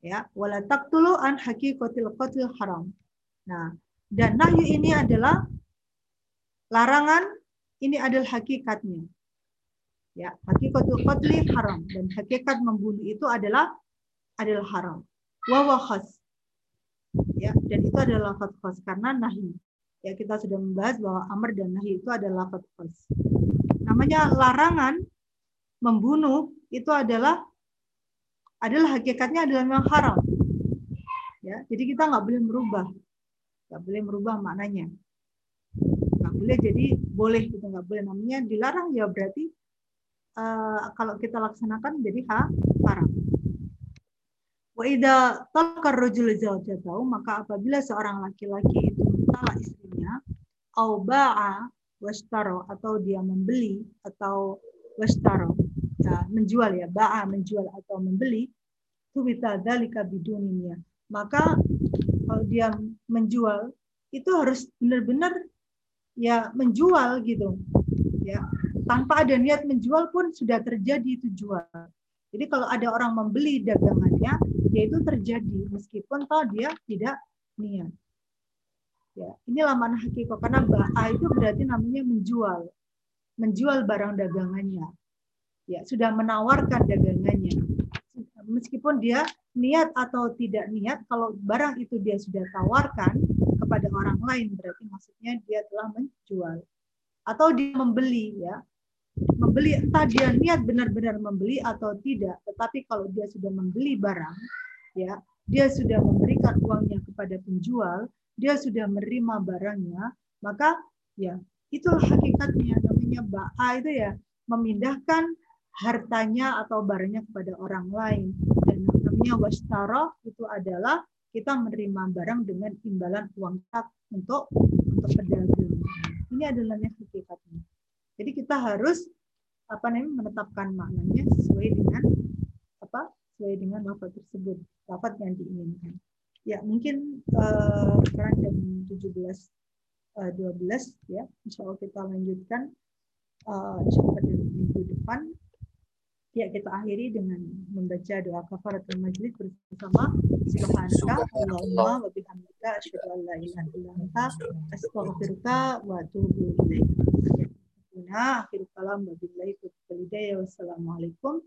Ya, wala taqtulu an haqiqatil qatl haram. Nah, dan nahyu ini adalah larangan ini adalah hakikatnya. Ya, hakikatul qatli haram dan hakikat membunuh itu adalah adalah haram. Wa khas. Ya, dan itu adalah lafaz khas karena nahi. Ya, kita sudah membahas bahwa amr dan nahi itu adalah lafaz khas. Namanya larangan membunuh itu adalah adalah hakikatnya adalah memang haram. Ya, jadi kita nggak boleh merubah, nggak boleh merubah maknanya nggak boleh jadi boleh gitu nggak boleh namanya dilarang ya berarti uh, kalau kita laksanakan jadi ha haram. Wa rajul zawjatahu maka apabila seorang laki-laki itu mentalak istrinya au ba'a washtaro atau dia membeli atau washtaro nah, menjual ya ba'a menjual atau membeli itu bisa dalika biduninya maka kalau dia menjual itu harus benar-benar ya menjual gitu. Ya tanpa ada niat menjual pun sudah terjadi itu jual. Jadi kalau ada orang membeli dagangannya ya itu terjadi meskipun toh dia tidak niat. Ya inilah mana hakikat karena ba'a itu berarti namanya menjual. Menjual barang dagangannya ya sudah menawarkan dagangannya. Meskipun dia niat atau tidak niat kalau barang itu dia sudah tawarkan kepada orang lain berarti maksudnya dia telah menjual. Atau dia membeli ya. Membeli entah dia niat benar-benar membeli atau tidak tetapi kalau dia sudah membeli barang ya dia sudah memberikan uangnya kepada penjual dia sudah menerima barangnya maka ya itulah hakikatnya namanya ba'a itu ya memindahkan hartanya atau barangnya kepada orang lain dan namanya wastara itu adalah kita menerima barang dengan imbalan uang tak untuk untuk pedagang. Ini adalah hakikatnya. Jadi kita harus apa namanya menetapkan maknanya sesuai dengan apa sesuai dengan lafaz tersebut, lafaz yang diinginkan. Ya, mungkin uh, sekarang jam 17 uh, 12 ya. Insya Allah kita lanjutkan uh, minggu depan Ya, kita akhiri dengan membaca doa kafaratul majlis bersama Subhanaka Allahumma wa bihamdika asyhadu an la ilaha illa anta astaghfiruka wa atubu ilaik. Nah, akhir kalam wabillahi taufiq Wassalamualaikum